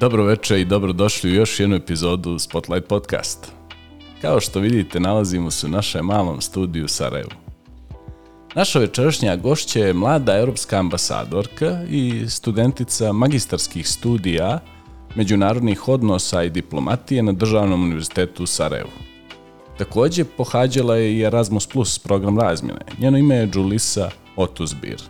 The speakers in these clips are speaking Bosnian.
Dobro večer i dobrodošli u još jednu epizodu Spotlight Podcast. Kao što vidite, nalazimo se u našem malom studiju u Sarajevu. Naša večerašnja gošća je mlada europska ambasadorka i studentica magistarskih studija međunarodnih odnosa i diplomatije na Državnom univerzitetu u Sarajevu. Također pohađala je i Erasmus Plus program razmjene. Njeno ime je Julisa Otuzbir.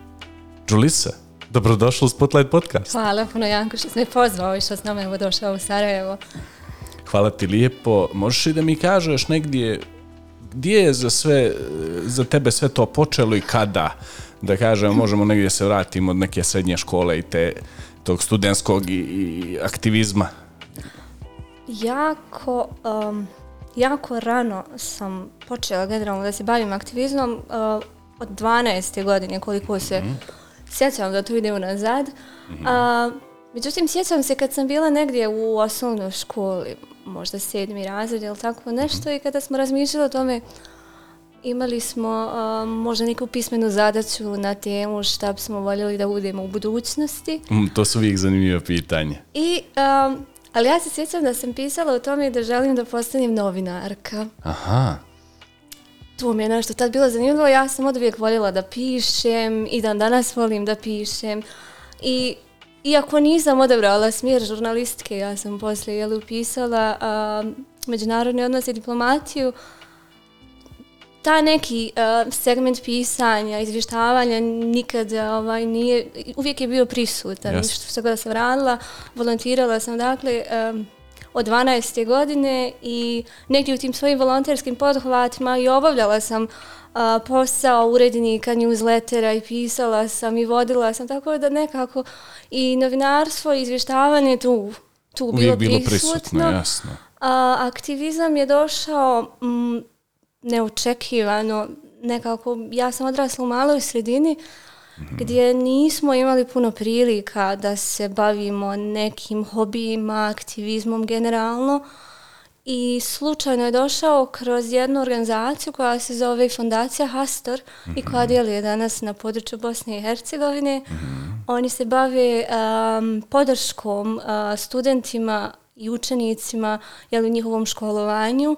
Julisa, Dobrodošla u Spotlight podcast. Hvala puno Janko što si me pozvao i što s nama je došao u Sarajevo. Hvala ti lijepo. Možeš li da mi kažeš negdje gdje je za sve za tebe sve to počelo i kada da kažem možemo negdje se vratimo od neke srednje škole i te tog studentskog i, i aktivizma jako um, jako rano sam počela generalno da se bavim aktivizmom uh, od 12. godine koliko se mm -hmm sjećam da to ide unazad. Mm -hmm. A, međutim, sjećam se kad sam bila negdje u osnovnoj školi, možda sedmi razred ili tako nešto, mm -hmm. i kada smo razmišljali o tome, imali smo a, možda neku pismenu zadaću na temu šta bismo voljeli da budemo u budućnosti. Mm, to su uvijek zanimljive pitanje. I, a, ali ja se sjećam da sam pisala o tome da želim da postanem novinarka. Aha to mi je nešto tad bilo zanimljivo. Ja sam od uvijek voljela da pišem i dan danas volim da pišem. I iako nisam odabrala smjer žurnalistike, ja sam poslije jel, upisala a, međunarodne odnose i diplomaciju, ta neki uh, segment pisanja, izvještavanja nikad ovaj, nije, uvijek je bio prisutan. Yes. Što se god sam radila, volontirala sam, dakle, um, od 12. godine i negdje u tim svojim volonterskim podhvatima i obavljala sam a, posao urednika newslettera i pisala sam i vodila sam tako da nekako i novinarstvo i izvještavanje tu, tu Uvijek bilo, bilo prisutno. jasno. A, aktivizam je došao m, neočekivano nekako, ja sam odrasla u maloj sredini, gdje nismo imali puno prilika da se bavimo nekim hobijima, aktivizmom generalno. I slučajno je došao kroz jednu organizaciju koja se zove Fondacija Hastor mm -hmm. i koja djeluje danas na području Bosne i Hercegovine. Mm -hmm. Oni se bave um, podrškom uh, studentima i učenicima jel, u njihovom školovanju. Uh,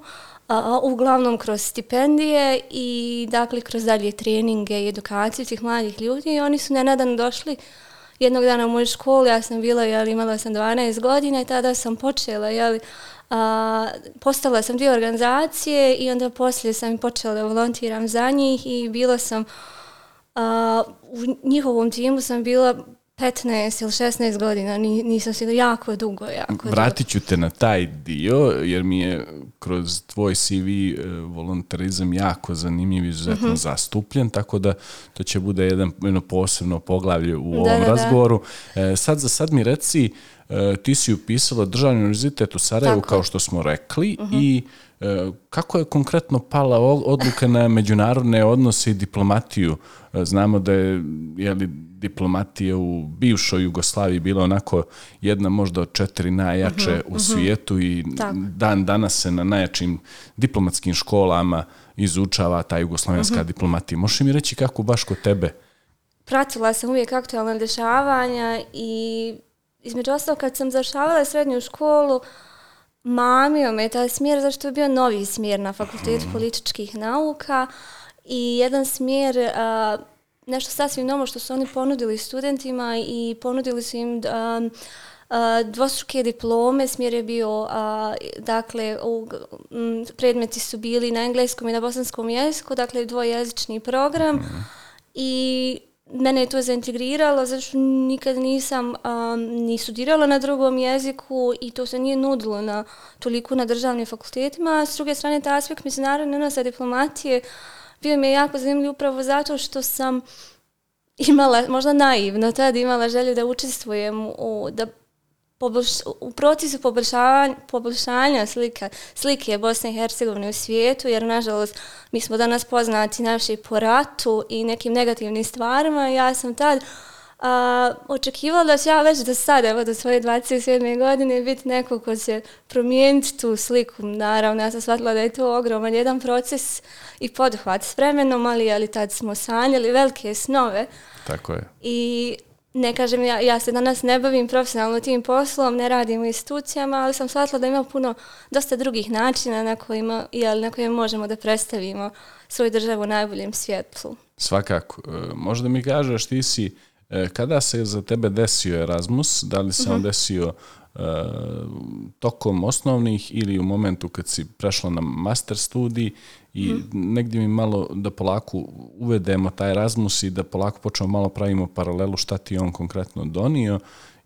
a, uglavnom kroz stipendije i dakle kroz dalje treninge i edukaciju tih mladih ljudi. I oni su nenadan došli jednog dana u moju školu, ja sam bila, jel, imala sam 12 godina i tada sam počela, jel, a, postala sam dio organizacije i onda poslije sam počela da volontiram za njih i bila sam a, u njihovom timu sam bila 15 ili 16 godina, nisam se jako dugo. Jako Vratit ću te na taj dio, jer mi je kroz tvoj CV e, volontarizam jako zanimljiv i izuzetno mhm. -huh. zastupljen, tako da to će bude jedan, jedno posebno poglavlje u ovom da, razgovoru. Da. E, sad za sad mi reci, e, ti si upisala Državni univerzitet u Sarajevu, tako. kao što smo rekli, mhm. -huh. i kako je konkretno pala odluka na međunarodne odnose i diplomatiju? E, znamo da je jeli, diplomatija u bivšoj Jugoslaviji bila onako jedna možda od četiri najjače uh -huh, u svijetu i Tako. dan danas se na najjačim diplomatskim školama izučava ta jugoslavenska uh -huh. diplomatija. Možeš mi reći kako baš kod tebe? Pratila sam uvijek aktualne dešavanja i između ostalo kad sam zašavala srednju školu, mamio me taj smjer, zašto je bio novi smjer na fakultetu hmm. političkih nauka i jedan smjer, uh, nešto sasvim novo što su oni ponudili studentima i ponudili su im Uh, dvostruke diplome, smjer je bio, uh, dakle, u, m, predmeti su bili na engleskom i na bosanskom jeziku, dakle, dvojezični program mm. i mene je to zaintegriralo zato što nikad nisam um, ni studirala na drugom jeziku i to se nije nudilo na toliko na državnim fakultetima. S druge strane, taj aspekt međunarodne odnose diplomatije bio mi je jako zanimljiv upravo zato što sam imala, možda naivno, tad imala želju da učestvujem u, da poboljš, u procesu poboljšavanja, poboljšanja slika, slike Bosne i Hercegovine u svijetu, jer nažalost mi smo danas poznati naši po ratu i nekim negativnim stvarima. Ja sam tad a, očekivala da ću ja već do sada, evo do svoje 27. godine, biti neko ko će promijeniti tu sliku. Naravno, ja sam shvatila da je to ogroman jedan proces i podhvat s vremenom, ali, ali tad smo sanjali velike snove. Tako je. I ne kažem, ja, ja se danas ne bavim profesionalno tim poslom, ne radim u institucijama, ali sam shvatila da ima puno, dosta drugih načina na kojima, jel, na kojima možemo da predstavimo svoju državu u najboljem svjetlu. Svakako. E, možda mi kažeš, ti si, e, kada se za tebe desio Erasmus, da li se on mhm. desio e, tokom osnovnih ili u momentu kad si prešla na master studij i hmm. negdje mi malo da polako uvedemo taj razmus i da polako počnemo malo pravimo paralelu šta ti on konkretno donio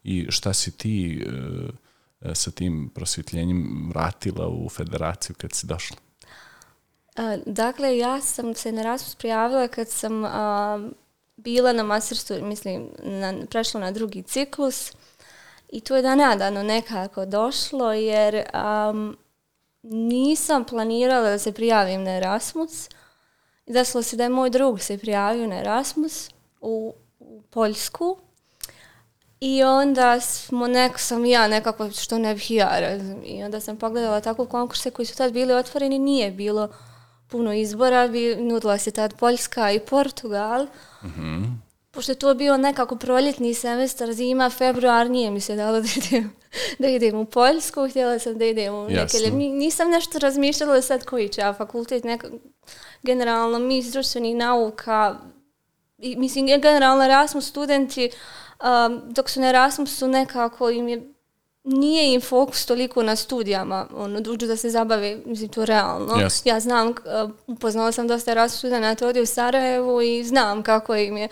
i šta si ti e, e, sa tim prosvjetljenjem vratila u federaciju kad si došla? E, dakle, ja sam se na Rasmus prijavila kad sam bila na mastersu, mislim, na, prešla na drugi ciklus i to je da nadano nekako došlo jer nisam planirala da se prijavim na Erasmus. Desilo se da je moj drug se prijavio na Erasmus u, u Poljsku. I onda smo neko sam ja nekako što ne bih ja I onda sam pogledala tako konkurse koji su tad bili otvoreni, nije bilo puno izbora, bi nudila se tad Poljska i Portugal. Mm pošto je to bio nekako proljetni semestar, zima, februar, nije mi se dalo da idem, da idem u Poljsku, htjela sam da idem u neke... Nisam nešto razmišljala sad koji će, a fakultet neka, generalno mi iz društvenih nauka, i, mislim, generalno Erasmus studenti, um, dok su na Erasmusu nekako im je nije im fokus toliko na studijama, ono, duđu da se zabave, mislim, to realno. Ja znam, uh, upoznala sam dosta Erasmus studenta ovdje u Sarajevu i znam kako im je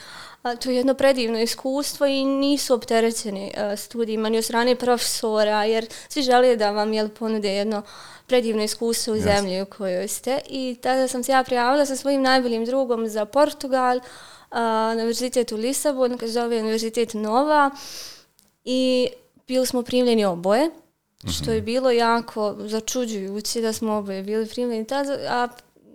to je jedno predivno iskustvo i nisu opterećeni uh, studijima ni od strane profesora, jer svi žele da vam jel, ponude jedno predivno iskustvo u zemlji u kojoj ste. I tada sam se ja prijavila sa svojim najboljim drugom za Portugal, na univerzitet u Lisabonu, kaže zove univerzitet Nova. I bili smo primljeni oboje, što je mhm. bilo jako začuđujuće da smo oboje bili primljeni tada, a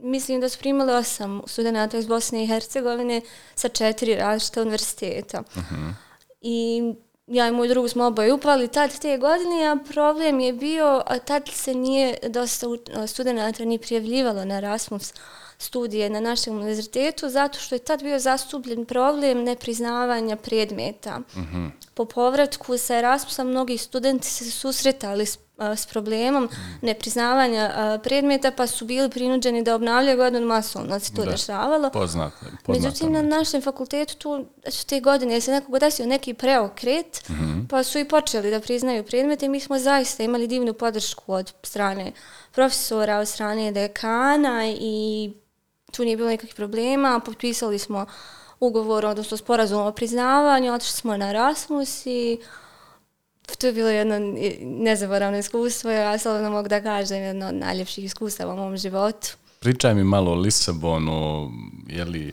mislim da su primali osam studenta iz Bosne i Hercegovine sa četiri različita univerziteta. Uh-huh. I ja i moj drug smo oboje upali tad te godine, a problem je bio, a tad se nije dosta studenta ni prijavljivalo na Erasmus studije na našem univerzitetu, zato što je tad bio zastupljen problem nepriznavanja predmeta. Uh-huh. Po povratku sa Erasmusa mnogi studenti se susretali s s problemom nepriznavanja predmeta, pa su bili prinuđeni da obnavljaju godinu masovno, se to dešavalo. Poznat, Međutim, na našem fakultetu tu te godine se nekog desio neki preokret, mhm. pa su i počeli da priznaju predmete. Mi smo zaista imali divnu podršku od strane profesora, od strane dekana i tu nije bilo nikakvih problema. Potpisali smo ugovor, odnosno sporazum o priznavanju, otišli smo na Erasmus i to je bilo jedno nezaboravno iskustvo, ja sad mogu da kažem jedno od najljepših iskustava u mom životu. Pričaj mi malo o Lisabonu, jeli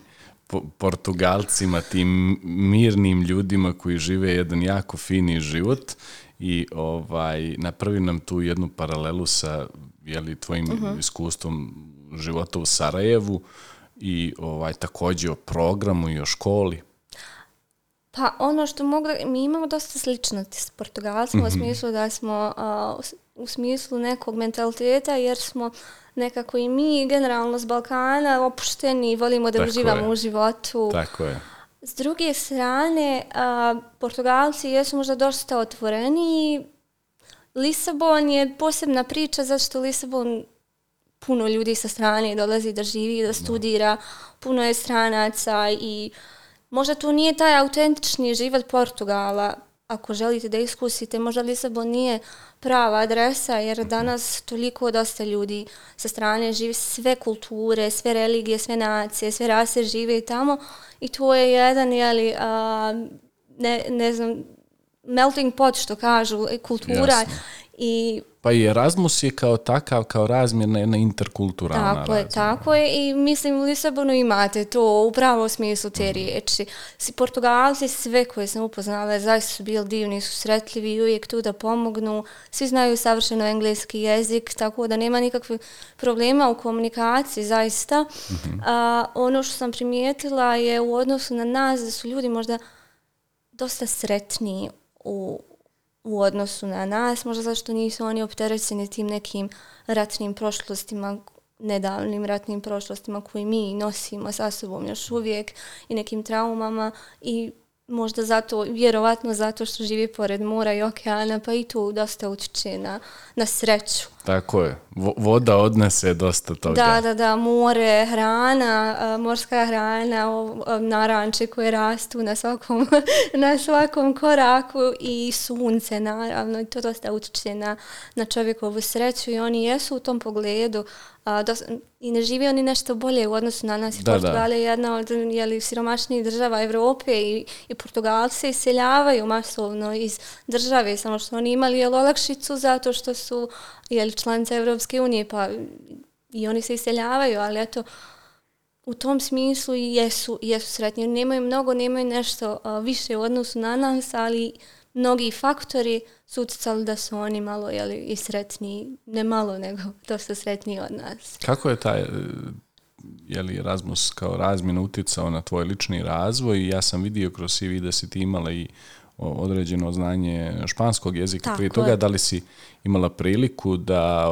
Portugalcima, tim mirnim ljudima koji žive jedan jako fini život i ovaj napravi nam tu jednu paralelu sa jeli, tvojim uh iskustvom života u Sarajevu i ovaj također o programu i o školi. Pa ono što mogu mi imamo dosta sličnosti s Portugalcima u mhm. smislu da smo u smislu nekog mentaliteta jer smo nekako i mi generalno s Balkana opušteni, volimo da uživamo u životu. Tako je. S druge strane, Portugalci jesu možda dosta otvoreni. Lisabon je posebna priča zato što Lisabon puno ljudi sa strane dolazi da živi, da studira, puno je stranaca i možda to nije taj autentični život Portugala, ako želite da iskusite, možda Lisabon nije prava adresa, jer danas toliko dosta ljudi sa strane žive sve kulture, sve religije, sve nacije, sve rase žive tamo i to je jedan, jeli, a, ne, ne znam, melting pot što kažu, kultura Jasne. i pa i Erasmus je kao takav, kao razmjerna jedna interkulturalna Tako je, tako je i mislim u Lisabonu imate to u pravom smislu te mm. riječi. Si Portugalci, sve koje sam upoznala, zaista su bili divni, su sretljivi i uvijek tu da pomognu. Svi znaju savršeno engleski jezik, tako da nema nikakve problema u komunikaciji, zaista. Mm-hmm. A, ono što sam primijetila je u odnosu na nas da su ljudi možda dosta sretniji u u odnosu na nas, možda zašto nisu oni opterećeni tim nekim ratnim prošlostima, nedavnim ratnim prošlostima koji mi nosimo sa sobom još uvijek i nekim traumama i možda zato, vjerovatno zato što živi pored mora i okeana, pa i to dosta utječe na, na sreću. Tako je. voda odnese dosta toga. Da, da, da. More, hrana, morska hrana, naranče koje rastu na svakom, na svakom koraku i sunce, naravno. I to dosta utječe na, na čovjekovu sreću i oni jesu u tom pogledu a, dos, i ne živi oni nešto bolje u odnosu na nas. Da, Portugal je jedna od jeli, siromašnijih država Evrope i, i Portugalci se iseljavaju masovno iz države, samo što oni imali jel, olakšicu zato što su jeli, članice Evropske unije, pa i oni se iseljavaju, ali eto, u tom smislu jesu, jesu sretni. Nemaju mnogo, nemaju nešto a, više u odnosu na nas, ali mnogi faktori su utjecali da su oni malo jeli, i sretniji, ne malo, nego dosta sretniji od nas. Kako je taj je li Erasmus kao razmjena utjecao na tvoj lični razvoj? Ja sam vidio kroz CV da si ti imala i određeno znanje španskog jezika Tako prije toga. Je. Da li si imala priliku da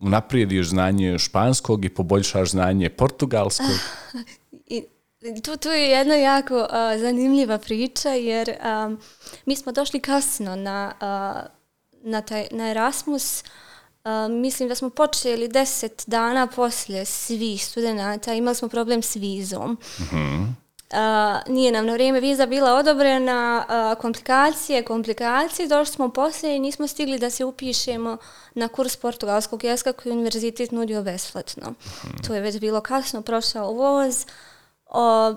unaprijediš znanje španskog i poboljšaš znanje portugalskog? I, tu, tu je jedna jako uh, zanimljiva priča jer um, mi smo došli kasno na, uh, na, taj, na Erasmus. Uh, mislim da smo počeli deset dana poslije svih studenta. Imali smo problem s vizom. Mm -hmm. Uh, nije nam na vrijeme viza bila odobrena, uh, komplikacije, komplikacije, došli smo poslije i nismo stigli da se upišemo na kurs portugalskog jezika koji univerzitet nudio besplatno. Mm -hmm. To je već bilo kasno, prošao voz. Uh,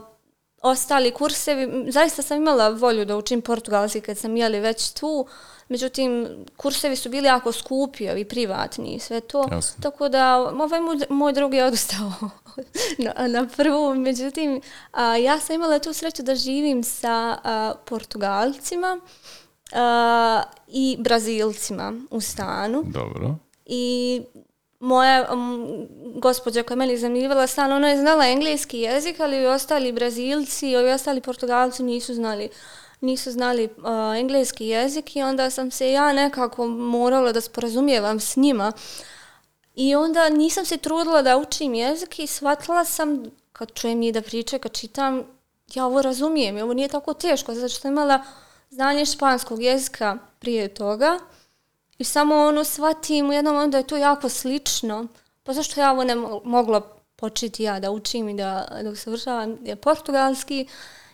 ostali kursevi, zaista sam imala volju da učim portugalski kad sam jeli već tu, međutim, kursevi su bili jako skupi, ovi privatni i sve to, Jasne. tako da ovaj moj, moj drug je odustao na, na prvu, međutim, a, ja sam imala tu sreću da živim sa a, portugalcima a, i brazilcima u stanu. Dobro. I moja um, gospođa koja meni zanimljivala stan, ona je znala engleski jezik, ali i ostali brazilci i ostali portugalci nisu znali nisu znali uh, engleski jezik i onda sam se ja nekako morala da sporazumijevam s njima. I onda nisam se trudila da učim jezik i shvatila sam, kad čujem njih da pričaju, kad čitam, ja ovo razumijem, i ovo nije tako teško, zato što sam imala znanje španskog jezika prije toga. I samo ono shvatim u jednom onda je to jako slično. Pa zašto ja ovo ne mogla početi ja da učim i da, da usavršavam je portugalski.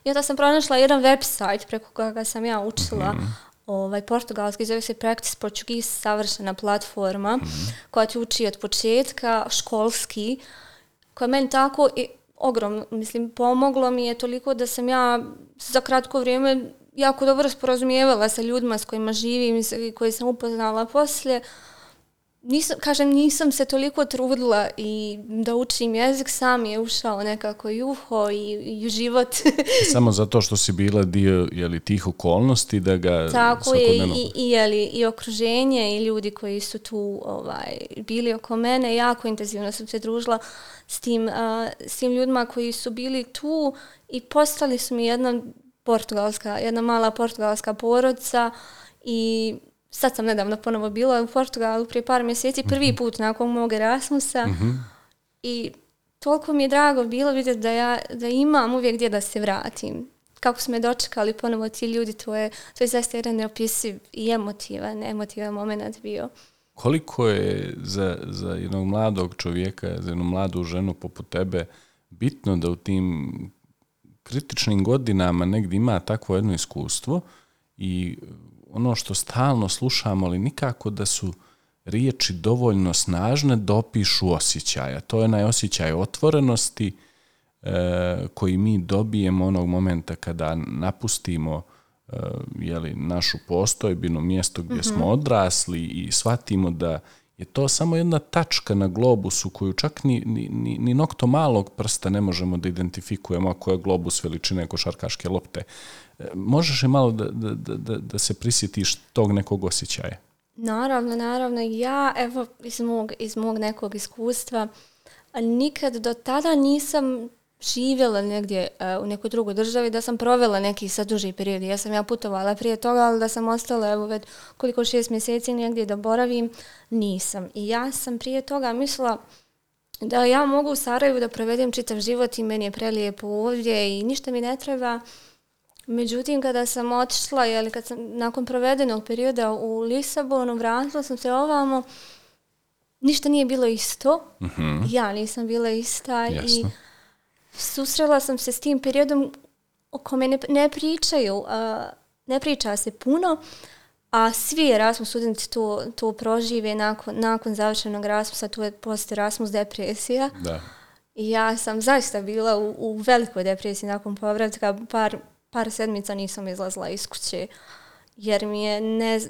I onda sam pronašla jedan website preko koga sam ja učila mm ovaj, portugalski. Zove se Practice Portuguese, savršena platforma mm -hmm. koja ti uči od početka školski. Koja meni tako i ogromno, mislim, pomoglo mi je toliko da sam ja za kratko vrijeme jako dobro sporazumijevala sa ljudima s kojima živim i koji sam upoznala poslije. Nisam, kažem, nisam se toliko trudila i da učim jezik, sam je ušao nekako i uho i, i život. Samo zato što si bila dio jeli, tih okolnosti da ga Tako je, i, i, jeli, i okruženje i ljudi koji su tu ovaj, bili oko mene, jako intenzivno sam se družila s tim, uh, s tim ljudima koji su bili tu i postali su mi jedna portugalska, jedna mala portugalska porodica i sad sam nedavno ponovo bila u Portugalu prije par mjeseci, prvi mhm. put nakon mog Erasmusa mm -hmm. i toliko mi je drago bilo vidjeti da ja da imam uvijek gdje da se vratim. Kako su me dočekali ponovo ti ljudi, to je, to je zaista jedan neopisiv i emotivan, emotivan moment bio. Koliko je za, za jednog mladog čovjeka, za jednu mladu ženu poput tebe bitno da u tim kritičnim godinama negdje ima takvo jedno iskustvo i ono što stalno slušamo, ali nikako da su riječi dovoljno snažne da opišu osjećaja. To je najosjećaj otvorenosti e, koji mi dobijemo onog momenta kada napustimo e, jeli, našu postojbinu, mjesto gdje mm -hmm. smo odrasli i shvatimo da je to samo jedna tačka na globusu koju čak ni, ni, ni, ni nokto malog prsta ne možemo da identifikujemo ako je globus veličine košarkaške lopte. Možeš je malo da, da, da, da se prisjetiš tog nekog osjećaja? Naravno, naravno. Ja, evo, iz mog, iz mog nekog iskustva, nikad do tada nisam živjela negdje uh, u nekoj drugoj državi, da sam provela neki sad duži period. Ja sam ja putovala prije toga, ali da sam ostala evo već koliko šest mjeseci negdje da boravim, nisam. I ja sam prije toga mislila da ja mogu u Sarajevu da provedem čitav život i meni je prelijepo ovdje i ništa mi ne treba. Međutim, kada sam otišla, jeli, kad sam nakon provedenog perioda u Lisabonu, vratila sam se ovamo, ništa nije bilo isto. Mhm. Ja nisam bila ista i Jasno. susrela sam se s tim periodom o kome ne, ne pričaju, a, ne priča se puno, a svi Erasmus studenti to, to prožive nakon, nakon završenog Erasmusa, to je post Erasmus depresija. Da. I ja sam zaista bila u, u velikoj depresiji nakon povratka, par, par sedmica nisam izlazila iz kuće, jer mi je ne, z-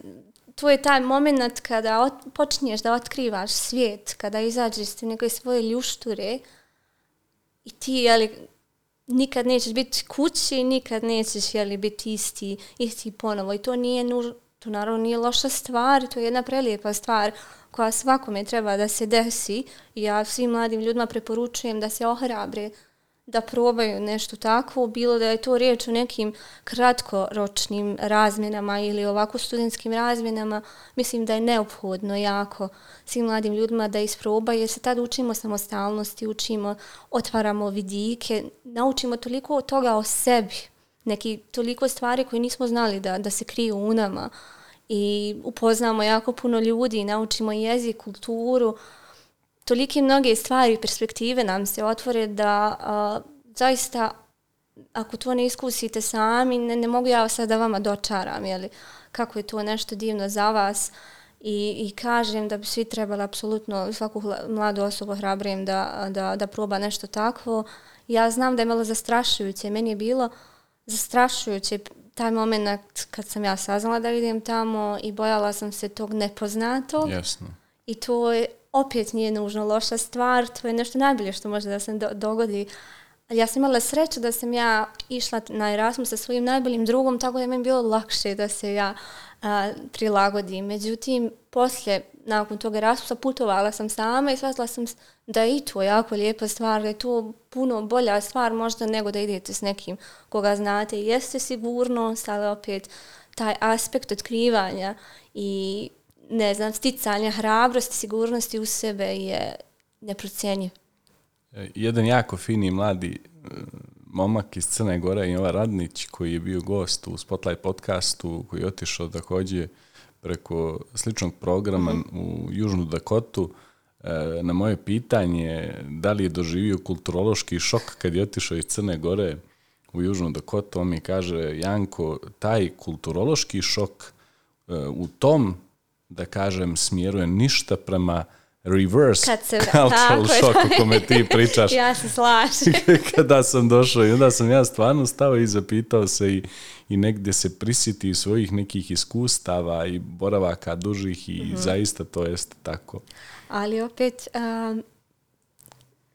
to je taj moment kada ot, počinješ da otkrivaš svijet, kada izađeš iz neke svoje ljušture i ti, jeli, nikad nećeš biti kući, nikad nećeš, jeli, biti isti, isti ponovo. I to nije nuž, to naravno nije loša stvar, to je jedna prelijepa stvar koja svakome treba da se desi. I ja svim mladim ljudima preporučujem da se ohrabre, da probaju nešto takvo, bilo da je to riječ o nekim kratkoročnim razmjenama ili ovako studentskim razmjenama, mislim da je neophodno jako svim mladim ljudima da isprobaju, jer se tad učimo samostalnosti, učimo, otvaramo vidike, naučimo toliko od toga o sebi, neki toliko stvari koje nismo znali da, da se kriju u nama i upoznamo jako puno ljudi, naučimo jezik, kulturu, tolike mnoge stvari i perspektive nam se otvore da a, zaista ako to ne iskusite sami, ne, ne mogu ja sad da vama dočaram, jeli, kako je to nešto divno za vas i, i kažem da bi svi trebali apsolutno svaku mladu osobu hrabrim da, da, da proba nešto takvo. Ja znam da je malo zastrašujuće, meni je bilo zastrašujuće taj moment kad sam ja saznala da idem tamo i bojala sam se tog nepoznatog. Jasno. I to je opet nije nužno loša stvar, to je nešto najbolje što može da se do, dogodi. Ali ja sam imala sreću da sam ja išla na Erasmus sa svojim najboljim drugom, tako da je meni bilo lakše da se ja a, prilagodim. Međutim, poslije, nakon tog Erasmusa, putovala sam sama i shvatila sam da je i to jako lijepa stvar, da je to puno bolja stvar možda nego da idete s nekim koga znate. Jeste sigurnost, ali opet taj aspekt otkrivanja i ne znam, sticanja hrabrosti, sigurnosti u sebe je neprocjenjiv. E, Jedan jako fini mladi e, momak iz Crne Gore, Jova Radnić, koji je bio gost u Spotlight podcastu, koji je otišao također preko sličnog programa u Južnu Dakotu, e, na moje pitanje da li je doživio kulturološki šok kad je otišao iz Crne Gore u Južnu Dakotu, on mi kaže, Janko, taj kulturološki šok u tom, da kažem, smjeru je ništa prema reverse Kad se cultural shock o kome ti pričaš ja se slažem. kada sam došao i onda sam ja stvarno stao i zapitao se i, i negdje se prisjeti svojih nekih iskustava i boravaka dužih i Mhm. zaista to jeste tako. Ali opet, um,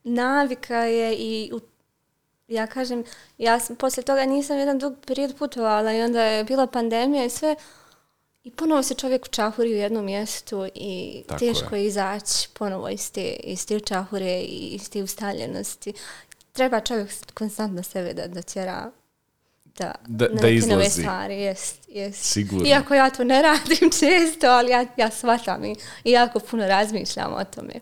navika je i u, ja kažem, ja sam, poslije toga nisam jedan dug period putovala i onda je bila pandemija i sve i ponovo se čovjek učahuri u jednom mjestu i Tako teško je. izaći ponovo iz te, iz te učahure i iz te ustaljenosti. Treba čovjek konstantno sebe da, da tjera da, Da- da neke nove izlazi. stvari, jest, jest. Sigurno. Iako ja to ne radim često, ali ja, ja shvatam i, i jako puno razmišljam o tome.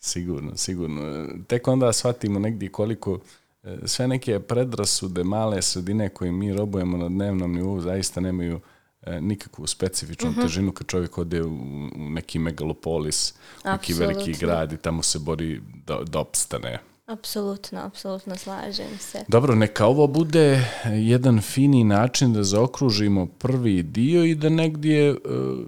Sigurno, sigurno. Tek onda shvatimo negdje koliko e, sve neke predrasude, male sredine koje mi robujemo na dnevnom nivou zaista nemaju e, nikakvu specifičnu Mhm. težinu kad čovjek ode u, u neki megalopolis, u neki veliki grad i tamo se bori da, da opstane. Apsolutno, apsolutno slažem se. Dobro, neka ovo bude jedan fini način da zaokružimo prvi dio i da negdje, e,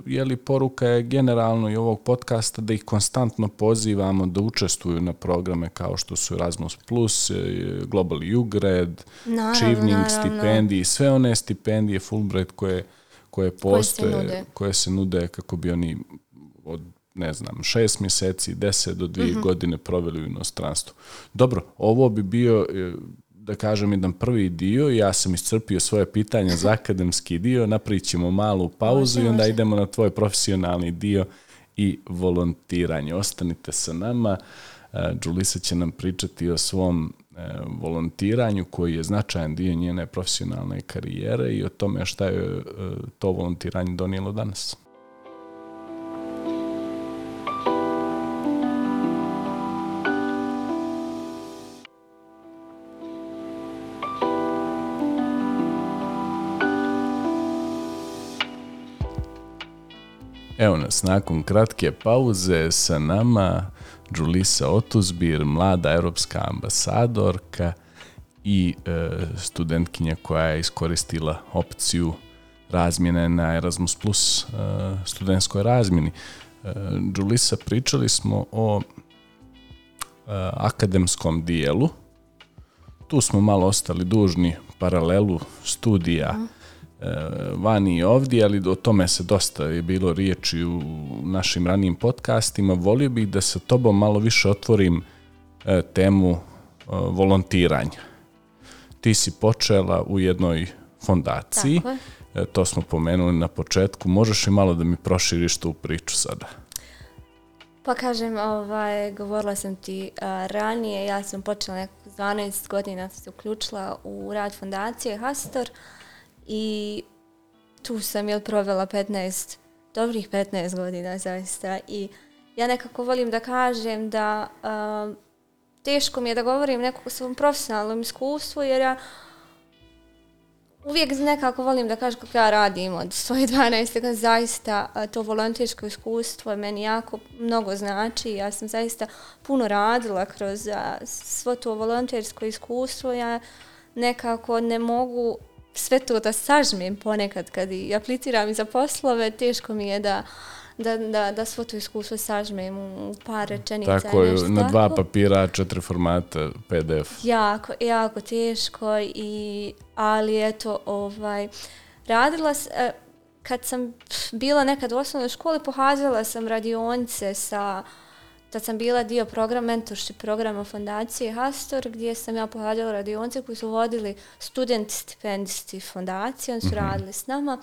jeli, poruka je generalno i ovog podcasta da ih konstantno pozivamo da učestvuju na programe kao što su Erasmus+, Plus, e, Global Ugred, Naravno, Chevening naravno. stipendije, sve one stipendije Fulbright koje, koje postoje, nude. koje se nude kako bi oni od ne znam, šest mjeseci, deset do dvije Mhm. godine proveli u inostranstvu. Dobro, ovo bi bio, e, da kažem, jedan prvi dio. Ja sam iscrpio svoje pitanja za akademski dio. Napravit malu pauzu Može, i onda može. idemo na tvoj profesionalni dio i volontiranje. Ostanite sa nama. E, Đulisa će nam pričati o svom volontiranju koji je značajan dio njene profesionalne karijere i o tome šta je e, to volontiranje donijelo danas. Evo nas, nakon kratke pauze sa nama... Julisa Otuzbir, mlada europska ambasadorka i e, studentkinja koja je iskoristila opciju razmjene na Erasmus Plus e, studentskoj razmjeni. E, Julisa, pričali smo o e, akademskom dijelu. Tu smo malo ostali dužni paralelu studija mm vani i ovdje, ali o tome se dosta je bilo riječi u našim ranijim podcastima. Volio bih da sa tobom malo više otvorim e, temu e, volontiranja. Ti si počela u jednoj fondaciji, e, to smo pomenuli na početku. Možeš li malo da mi proširiš tu priču sada? Pa kažem, ovaj, govorila sam ti a, ranije, ja sam počela nekog 12 godina se uključila u rad fondacije Hastor i tu sam jel provela 15, dobrih 15 godina zaista i ja nekako volim da kažem da a, teško mi je da govorim nekog svom profesionalnom iskustvu jer ja uvijek nekako volim da kažem kako ja radim od svoje 12. godine zaista a, to volontersko iskustvo meni jako mnogo znači. Ja sam zaista puno radila kroz a, svo to volontersko iskustvo. Ja nekako ne mogu sve to da sažmem ponekad kad i apliciram i za poslove. Teško mi je da da, da, da svo to iskustvo sažmem u par rečenica. Tako je, na dva papira, četiri formata, PDF. Jako, jako teško, i, ali eto, ovaj, radila sam, e, kad sam bila nekad u osnovnoj školi, pohazala sam radionice sa, da sam bila dio program, mentorship programa fondacije Hastor, gdje sam ja pohađala radionice koji su vodili studenti stipendisti fondacije, oni su mm -hmm. radili s nama.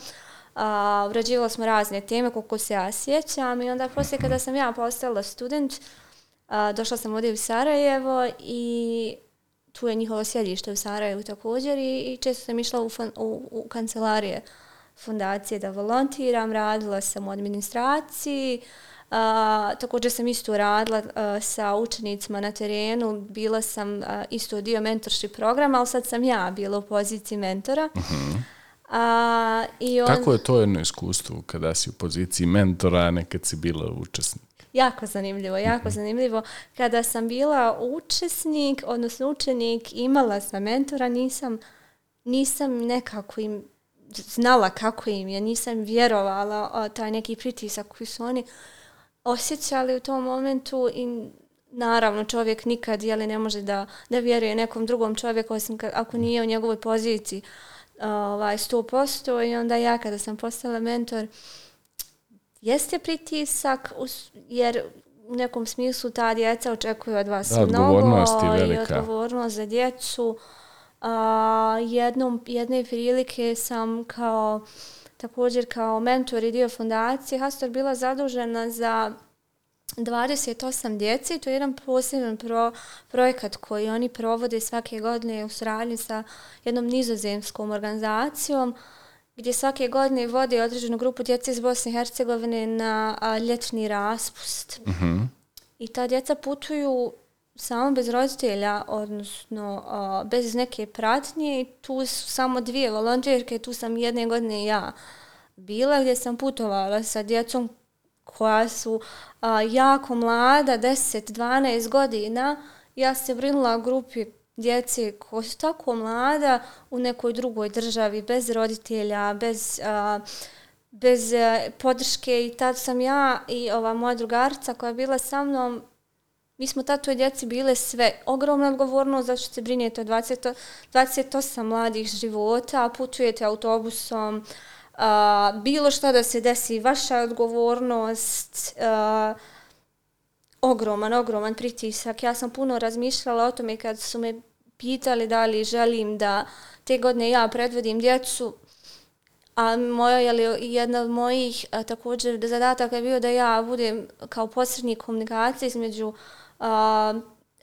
Uh, urađivali smo razne teme koliko se ja sjećam i onda poslije kada sam ja postala student, uh, došla sam ovdje u Sarajevo i tu je njihovo sjedište u Sarajevu također i, i često sam išla u, u, u kancelarije fondacije da volontiram, radila sam u administraciji, uh, također sam isto radila uh, sa učenicima na terenu, bila sam uh, isto dio mentorship programa, ali sad sam ja bila u poziciji mentora. Uh mhm. -huh. A, i on... Kako je to jedno iskustvo kada si u poziciji mentora, a nekad si bila učesnik? Jako zanimljivo, jako zanimljivo. Kada sam bila učesnik, odnosno učenik, imala sam mentora, nisam, nisam nekako im znala kako im je, nisam vjerovala o taj neki pritisak koji su oni osjećali u tom momentu i naravno čovjek nikad jeli, ne može da, da vjeruje nekom drugom čovjeku osim kad, ako nije u njegovoj poziciji ovaj, 100% i onda ja kada sam postala mentor jeste pritisak jer u nekom smislu ta djeca očekuju od vas da, mnogo i odgovornost za djecu. A, jednom, jedne prilike sam kao također kao mentor i dio fondacije Hastor bila zadužena za 28 djeci. To je jedan poseban pro, projekat koji oni provode svake godine u sradnji sa jednom nizozemskom organizacijom gdje svake godine vode određenu grupu djece iz Bosne i Hercegovine na a, ljetni raspust. Uh mhm. -huh. I ta djeca putuju samo bez roditelja, odnosno a, bez neke pratnje. Tu su samo dvije volonterke, tu sam jedne godine ja bila gdje sam putovala sa djecom koja su a, jako mlada, 10-12 godina, ja se brinula grupi djece koja su tako mlada u nekoj drugoj državi, bez roditelja, bez, a, bez a, podrške. I tad sam ja i ova moja drugarica koja je bila sa mnom, mi smo tad toj djeci bile sve ogromna odgovornost zato što se brinjete o 20, 28 mladih života, putujete autobusom, a, bilo šta da se desi, vaša odgovornost, a, ogroman, ogroman pritisak. Ja sam puno razmišljala o tome kad su me pitali da li želim da te godine ja predvodim djecu, a moja je li jedna od mojih a, također zadataka je bio da ja budem kao posrednik komunikacije između a,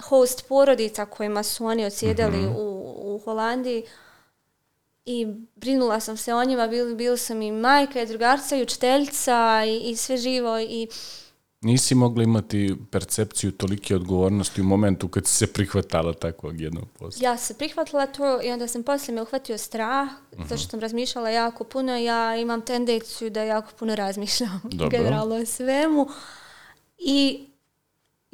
host porodica kojima su oni odsjedali mm -hmm. u, u Holandiji, i brinula sam se o njima, bil, bil sam i majka, i drugarca, i učiteljica, i, i sve živo. I Nisi mogla imati percepciju tolike odgovornosti u momentu kad si se prihvatala takvog jednog posla? Ja se prihvatila to i onda sam poslije me uhvatio strah, uh -huh. zašto sam razmišljala jako puno. Ja imam tendenciju da jako puno razmišljam generalno o svemu. I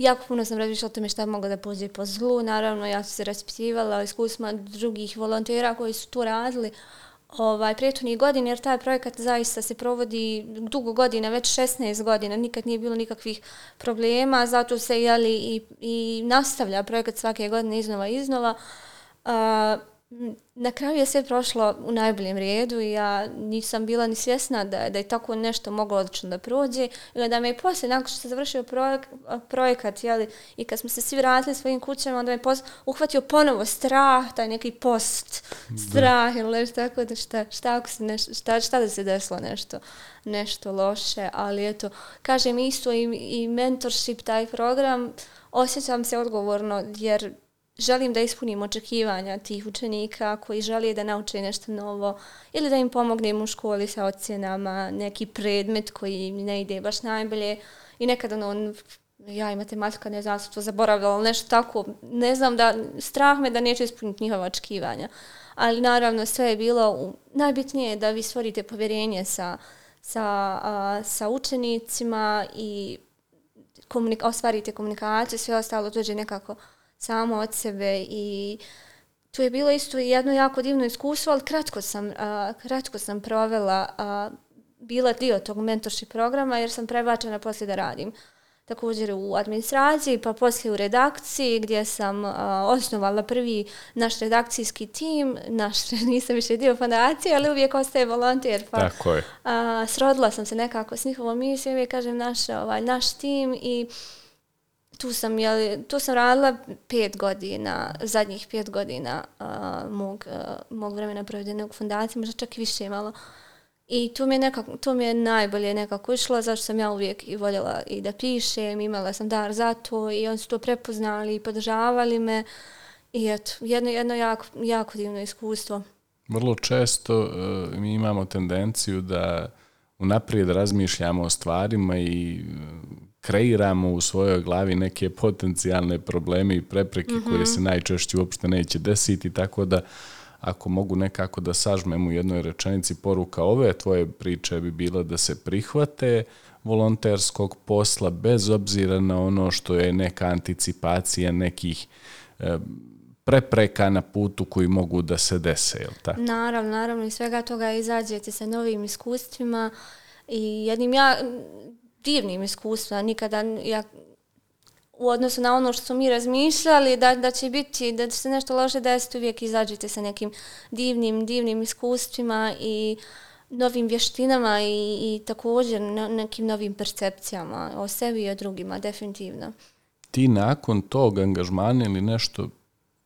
jako puno sam razmišljala o tome šta mogu da pođe po zlu. Naravno, ja sam se raspitivala o iskustvima drugih volontera koji su to radili ovaj, prijetunih godina, jer taj projekat zaista se provodi dugo godina, već 16 godina, nikad nije bilo nikakvih problema, zato se jeli, i, i nastavlja projekat svake godine iznova i iznova. Uh, na kraju je sve prošlo u najboljem redu i ja nisam bila ni svjesna da, da je tako nešto moglo odlično da prođe. I da me je poslije, nakon što se završio projek, projekat, jeli, i kad smo se svi vratili svojim kućama, onda me je uhvatio ponovo strah, taj neki post strah, ili nešto tako da šta, šta, ako se neš, šta, šta da se desilo nešto, nešto loše, ali eto, kažem isto i, i mentorship, taj program, osjećam se odgovorno jer želim da ispunim očekivanja tih učenika koji žele da nauče nešto novo ili da im pomognem u školi sa ocjenama, neki predmet koji im ne ide baš najbolje i nekada ono, ja i matematika ne znam, to zaboravila, ali nešto tako, ne znam da, strah me da neću ispuniti njihova očekivanja. Ali naravno sve je bilo, najbitnije je da vi stvorite povjerenje sa, sa, a, sa učenicima i komunik ostvarite komunikaciju, sve ostalo dođe nekako samo od sebe i tu je bilo isto jedno jako divno iskustvo, ali kratko sam, uh, kratko sam provela, uh, bila dio tog mentorship programa jer sam prebačena poslije da radim također u administraciji, pa poslije u redakciji gdje sam uh, osnovala prvi naš redakcijski tim, naš, nisam više dio fondacije, ali uvijek ostaje volonter, pa Tako je. Uh, srodila sam se nekako s njihovom misijom, uvijek kažem naš, ovaj, naš tim i uh, tu sam, jeli, tu sam radila pet godina, zadnjih pet godina uh, mog, uh, mog vremena provedenog u fundaciji, možda čak i više malo. I tu mi je, nekako, tu mi je najbolje nekako išlo, zašto sam ja uvijek i voljela i da pišem, imala sam dar za to i oni su to prepoznali i podržavali me. I eto, jedno, jedno jako, jako divno iskustvo. Vrlo često uh, mi imamo tendenciju da unaprijed razmišljamo o stvarima i uh, kreiramo u svojoj glavi neke potencijalne probleme i prepreke mm -hmm. koje se najčešće uopšte neće desiti, tako da ako mogu nekako da sažmem u jednoj rečenici poruka ove tvoje priče bi bila da se prihvate volonterskog posla bez obzira na ono što je neka anticipacija nekih e, prepreka na putu koji mogu da se dese, je tako? Naravno, naravno i svega toga izađete sa novim iskustvima i jednim ja divnim iskustvima, nikada ja u odnosu na ono što smo mi razmišljali da, da će biti, da će se nešto loše desiti, uvijek izađete sa nekim divnim, divnim iskustvima i novim vještinama i, i također na, nekim novim percepcijama o sebi i o drugima, definitivno. Ti nakon tog angažmana ili nešto,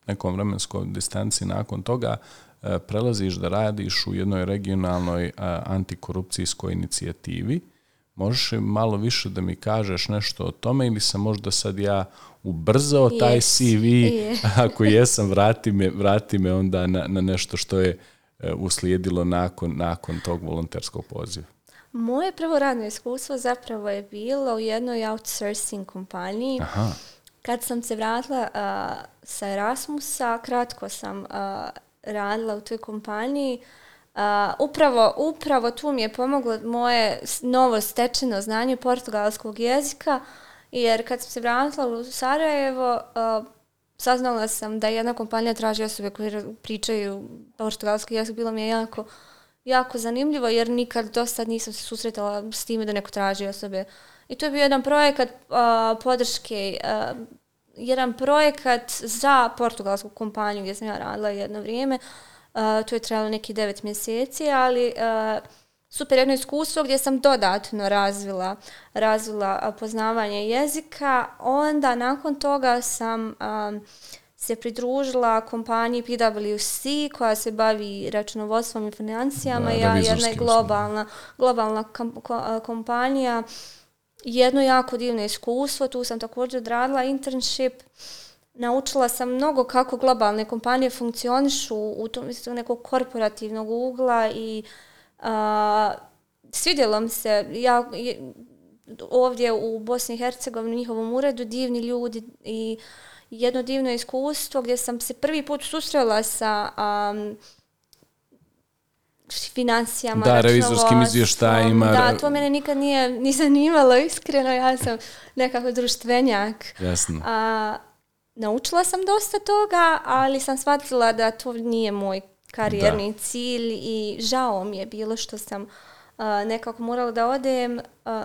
nekom vremenskoj distanci nakon toga, e, prelaziš da radiš u jednoj regionalnoj e, antikorupcijskoj inicijativi. Možeš malo više da mi kažeš nešto o tome ili sam možda sad ja ubrzao yes. taj CV? Yeah. Ako jesam, vrati me, vrati me onda na, na nešto što je e, uslijedilo nakon, nakon tog volonterskog poziva. Moje prvo radno iskustvo zapravo je bilo u jednoj outsourcing kompaniji. Aha. Kad sam se vratila uh, sa Erasmusa, kratko sam uh, radila u toj kompaniji. Uh, Uh, upravo, upravo tu mi je pomoglo moje novo stečeno znanje portugalskog jezika, jer kad sam se vratila u Sarajevo, uh, saznala sam da jedna kompanija traži osobe koje pričaju portugalski jezik, bilo mi je jako, jako zanimljivo, jer nikad do sad nisam se susretala s time da neko traži osobe. I to je bio jedan projekat uh, podrške, uh, jedan projekat za portugalsku kompaniju gdje sam ja radila jedno vrijeme, uh, Uh, to je trajalo neki devet mjeseci, ali uh, super jedno iskustvo gdje sam dodatno razvila, razvila poznavanje jezika. Onda nakon toga sam um, se pridružila kompaniji PwC koja se bavi računovodstvom i financijama. Da, ja, jedna je globalna, globalna kompanija. Jedno jako divno iskustvo. Tu sam također odradila internship. Uh, naučila sam mnogo kako globalne kompanije funkcionišu u tom mislim, nekog korporativnog ugla i a, svidjelo mi se, ja, ovdje u Bosni i Hercegovini, u njihovom uredu, divni ljudi i jedno divno iskustvo gdje sam se prvi put susrela sa um, financijama, Da, revizorskim izvještajima. Da, to mene nikad nije ni zanimalo, iskreno, ja sam nekako društvenjak. Jasno. A, naučila sam dosta toga, ali sam shvatila da to nije moj karijerni da. cilj i žao mi je bilo što sam a, nekako morala da odem, a,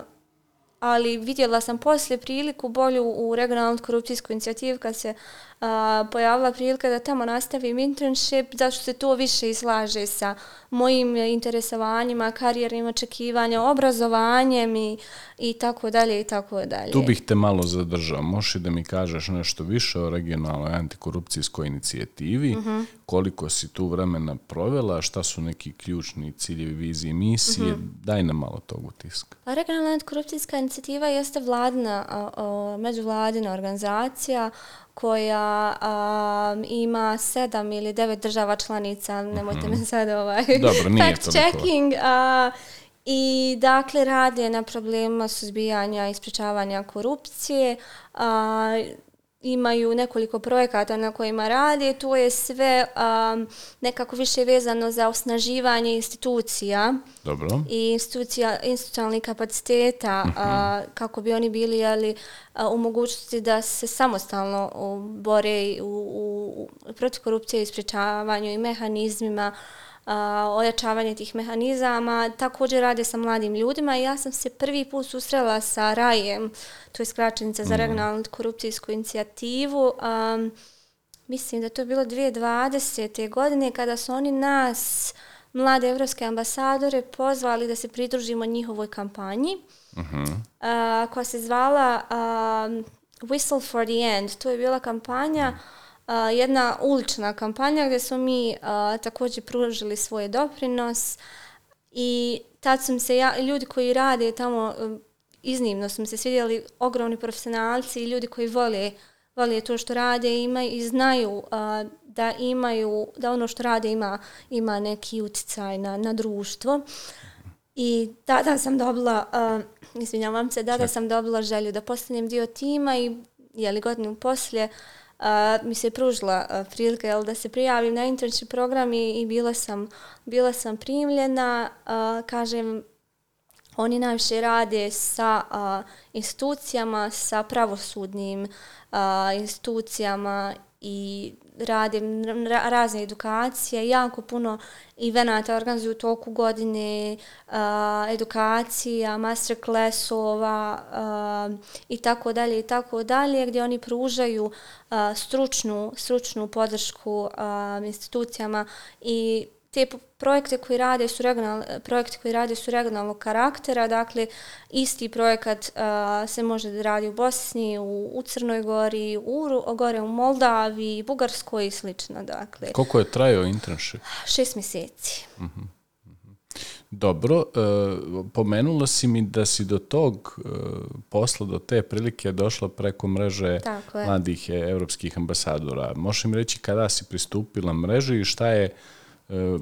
ali vidjela sam poslije priliku bolju u regionalnu korupcijsku inicijativu kad se a, pojavila prilika da tamo nastavim internship, zašto se to više islaže sa mojim interesovanjima, karijernim očekivanja, obrazovanjem i, i tako dalje i tako dalje. Tu bih te malo zadržao. Možeš da mi kažeš nešto više o regionalnoj antikorupcijskoj inicijativi, uh -huh. koliko si tu vremena provela, šta su neki ključni ciljevi, vizije, misije, uh -huh. daj nam malo tog utiska. Pa regionalna antikorupcijska inicijativa jeste vladna, međuvladina organizacija koja um, ima sedam ili devet država članica, nemojte mm -hmm. me sad ovaj Dobro, nije fact checking. Uh, I dakle rade na problema suzbijanja i ispričavanja korupcije. Uh, imaju nekoliko projekata na kojima rade. To je sve um, nekako više vezano za osnaživanje institucija Dobro. i institucija, institucionalnih kapaciteta uh -huh. uh, kako bi oni bili ali, uh, u mogućnosti da se samostalno uh, bore u, u, u protiv korupcije i ispričavanju i mehanizmima uh, ojačavanje tih mehanizama. Također rade sa mladim ljudima i ja sam se prvi put susrela sa RAJEM, to je skraćenica za mhm. regionalnu korupcijsku inicijativu. Um, mislim da to je bilo 2020. godine kada su oni nas, mlade evropske ambasadore, pozvali da se pridružimo njihovoj kampanji. Uh -huh. uh, koja se zvala uh, Whistle for the End. To je bila kampanja uh jedna ulična kampanja gdje smo mi uh, također pružili svoj doprinos i tad sam se ja, ljudi koji rade tamo uh, iznimno smo se svidjeli ogromni profesionalci i ljudi koji vole, vole to što rade ima, i znaju uh, da imaju da ono što rade ima ima neki utjecaj na, na društvo i tada sam dobila uh, izvinjavam se, tada sam dobila želju da postanem dio tima i je li godinu poslije uh, mi se pružila uh, prilika jel, da se prijavim na internship program i, i bila, sam, bila sam primljena. Uh, kažem, oni najviše rade sa uh, institucijama, sa pravosudnim uh, institucijama i radim razne edukacije, jako puno evenata organizuju u toku godine, uh, edukacija, masterclassova uh, i tako dalje i tako dalje, gdje oni pružaju uh, stručnu, stručnu podršku uh, institucijama i te projekte koji rade su regional, projekte koji rade su regionalnog karaktera, dakle isti projekat uh, se može da radi u Bosni, u, u Crnoj Gori, u gore u Moldavi, Bugarskoj i slično, dakle. Koliko je trajao internship? Šest mjeseci. Uh -huh. Dobro, uh, pomenula si mi da si do tog uh, posla, do te prilike došla preko mreže mladih evropskih ambasadora. Možeš mi reći kada si pristupila mreži i šta je E,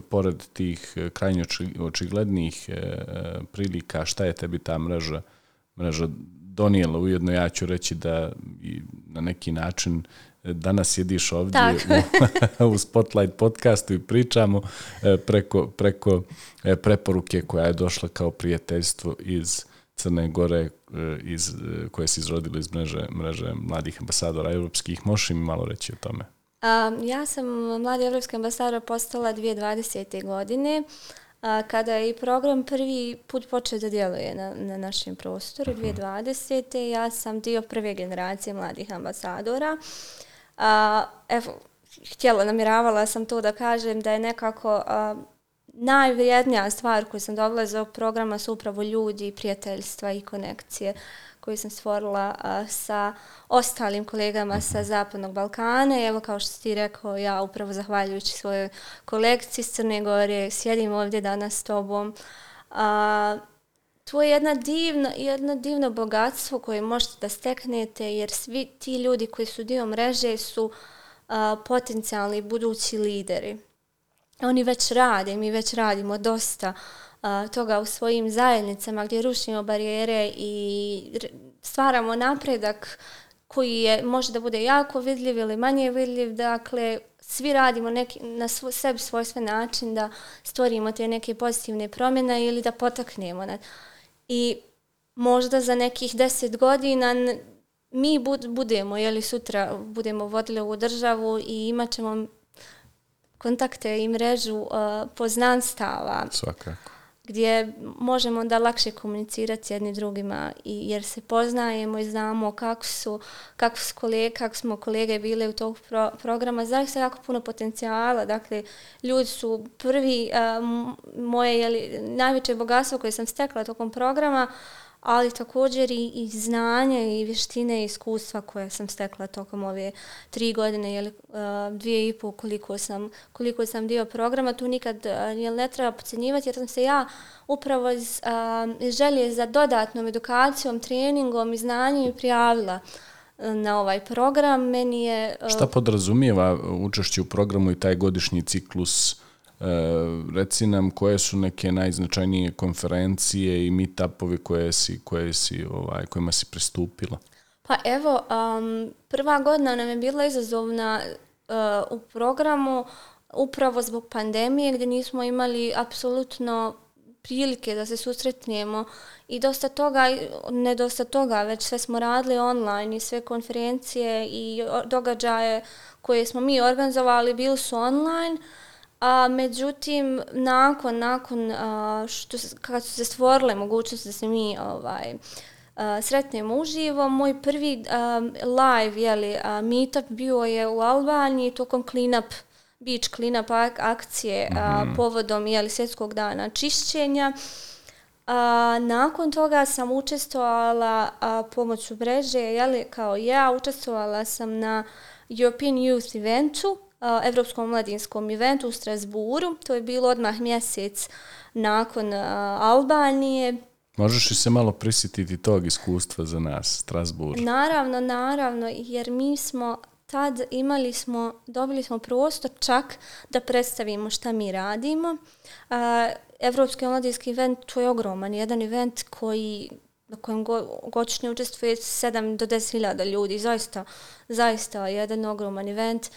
pored tih e, krajnje očiglednih e, prilika, šta je tebi ta mreža, mreža donijela? Ujedno ja ću reći da i na neki način danas sjediš ovdje u, u Spotlight podcastu i pričamo preko, preko preporuke koja je došla kao prijateljstvo iz Crne Gore iz, koje se izrodilo iz mreže, mreže mladih ambasadora europskih. Možeš mi malo reći o tome? Um, ja sam mladi evropski ambasador postala 2020. godine, a, kada je program prvi put počeo da djeluje na, na našem prostoru, 2020. Ja sam dio prve generacije mladih ambasadora. A, evo, htjela, namiravala sam to da kažem da je nekako a, najvrijednija stvar koju sam dobila iz ovog programa su upravo ljudi, prijateljstva i konekcije koju sam stvorila a, sa ostalim kolegama sa Zapadnog Balkana. I evo kao što ti rekao, ja upravo zahvaljujući svojoj kolekciji iz Crne Gore sjedim ovdje danas s tobom. A, to je jedna divna, jedno divno bogatstvo koje možete da steknete jer svi ti ljudi koji su dio mreže su a, potencijalni budući lideri. Oni već rade, mi već radimo dosta toga u svojim zajednicama gdje rušimo barijere i stvaramo napredak koji je, može da bude jako vidljiv ili manje vidljiv, dakle, svi radimo neki, na svo, sebi svoj sve način da stvorimo te neke pozitivne promjene ili da potaknemo. Na, I možda za nekih deset godina mi bud, budemo, jeli sutra budemo vodili ovu državu i imat ćemo kontakte i mrežu uh, poznanstava. Svakako gdje možemo onda lakše komunicirati jedni drugima i jer se poznajemo i znamo kako su, kako su kolege, kako smo kolege bile u tog pro, programa. Zaista jako puno potencijala. Dakle, ljudi su prvi, uh, moje jeli, najveće bogatstvo koje sam stekla tokom programa, ali također i, i znanje i vještine i iskustva koje sam stekla tokom ove tri godine ili uh, eh, dvije i pol koliko sam, koliko sam dio programa. Tu nikad eh, uh, jel, ne treba pocenjivati jer sam se ja upravo iz uh, želje za dodatnom edukacijom, treningom i znanjem prijavila na ovaj program. Meni je... Uh, Šta podrazumijeva učešće u programu i taj godišnji ciklus uh, E, reci nam koje su neke najznačajnije konferencije i meetupovi koje si, koje si, ovaj, kojima si pristupila? Pa evo, um, prva godina nam je bila izazovna uh, u programu upravo zbog pandemije gdje nismo imali apsolutno prilike da se susretnemo i dosta toga, ne dosta toga, već sve smo radili online i sve konferencije i događaje koje smo mi organizovali bili su online. Uh, A, međutim, nakon, nakon a, što, kad su se stvorile mogućnosti da se mi ovaj, a, sretnemo uživo, moj prvi a, live jeli, a, meetup bio je u Albaniji tokom cleanup beach cleanup akcije a, mm -hmm. povodom jeli, svjetskog dana čišćenja. A, nakon toga sam učestvovala a, pomoću mreže, jeli, kao ja, učestvovala sam na European Youth eventu, Evropskom mladinskom eventu u Strasburu. To je bilo odmah mjesec nakon Albanije. Možeš li se malo prisjetiti tog iskustva za nas, Strasbur? Naravno, naravno, jer mi smo tad imali smo, dobili smo prostor čak da predstavimo šta mi radimo. Evropski mladinski event, to je ogroman, jedan event koji na kojem go, godišnje učestvuje 7 do 10 hiljada ljudi, zaista, zaista jedan ogroman event. Uh,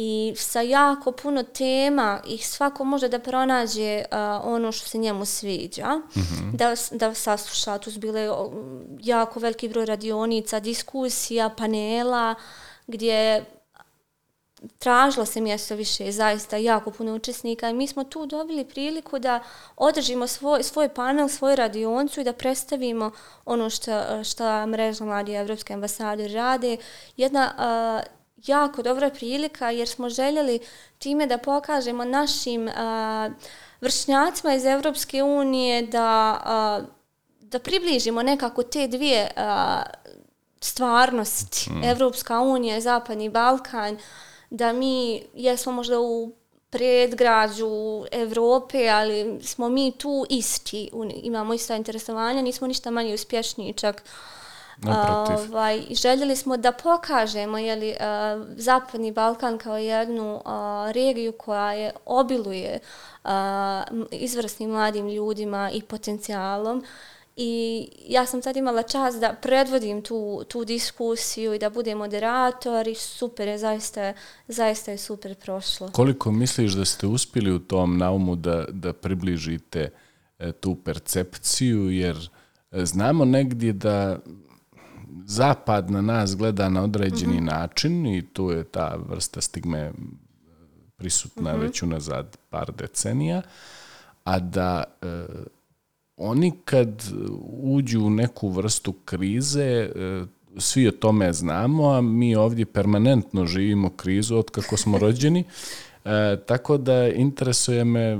i sa jako puno tema i svako može da pronađe uh, ono što se njemu sviđa, mm -hmm. da, da sasluša. Tu su bile jako veliki broj radionica, diskusija, panela, gdje tražilo se mjesto više, zaista jako puno učesnika i mi smo tu dobili priliku da održimo svoj, svoj panel, svoju radioncu i da predstavimo ono što, što mreža mladi Evropske ambasade rade. Jedna uh, jako dobra prilika jer smo željeli time da pokažemo našim a, vršnjacima iz Evropske unije da, a, da približimo nekako te dvije a, stvarnosti. Mm. Evropska unija i Zapadni Balkan, da mi jesmo možda u predgrađu Evrope, ali smo mi tu isti, imamo isto interesovanja, nismo ništa manje uspješni čak Ovaj, željeli smo da pokažemo jeli, uh, Zapadni Balkan kao jednu uh, regiju koja je obiluje uh, izvrsnim mladim ljudima i potencijalom. I ja sam sad imala čas da predvodim tu, tu diskusiju i da budem moderator i super je, zaista, zaista je super prošlo. Koliko misliš da ste uspjeli u tom naumu da, da približite e, tu percepciju, jer e, znamo negdje da zapad na nas gleda na određeni mm -hmm. način i tu je ta vrsta stigme prisutna mm -hmm. već unazad par decenija, a da e, oni kad uđu u neku vrstu krize, e, svi o tome znamo, a mi ovdje permanentno živimo krizu od kako smo rođeni, e, tako da interesuje me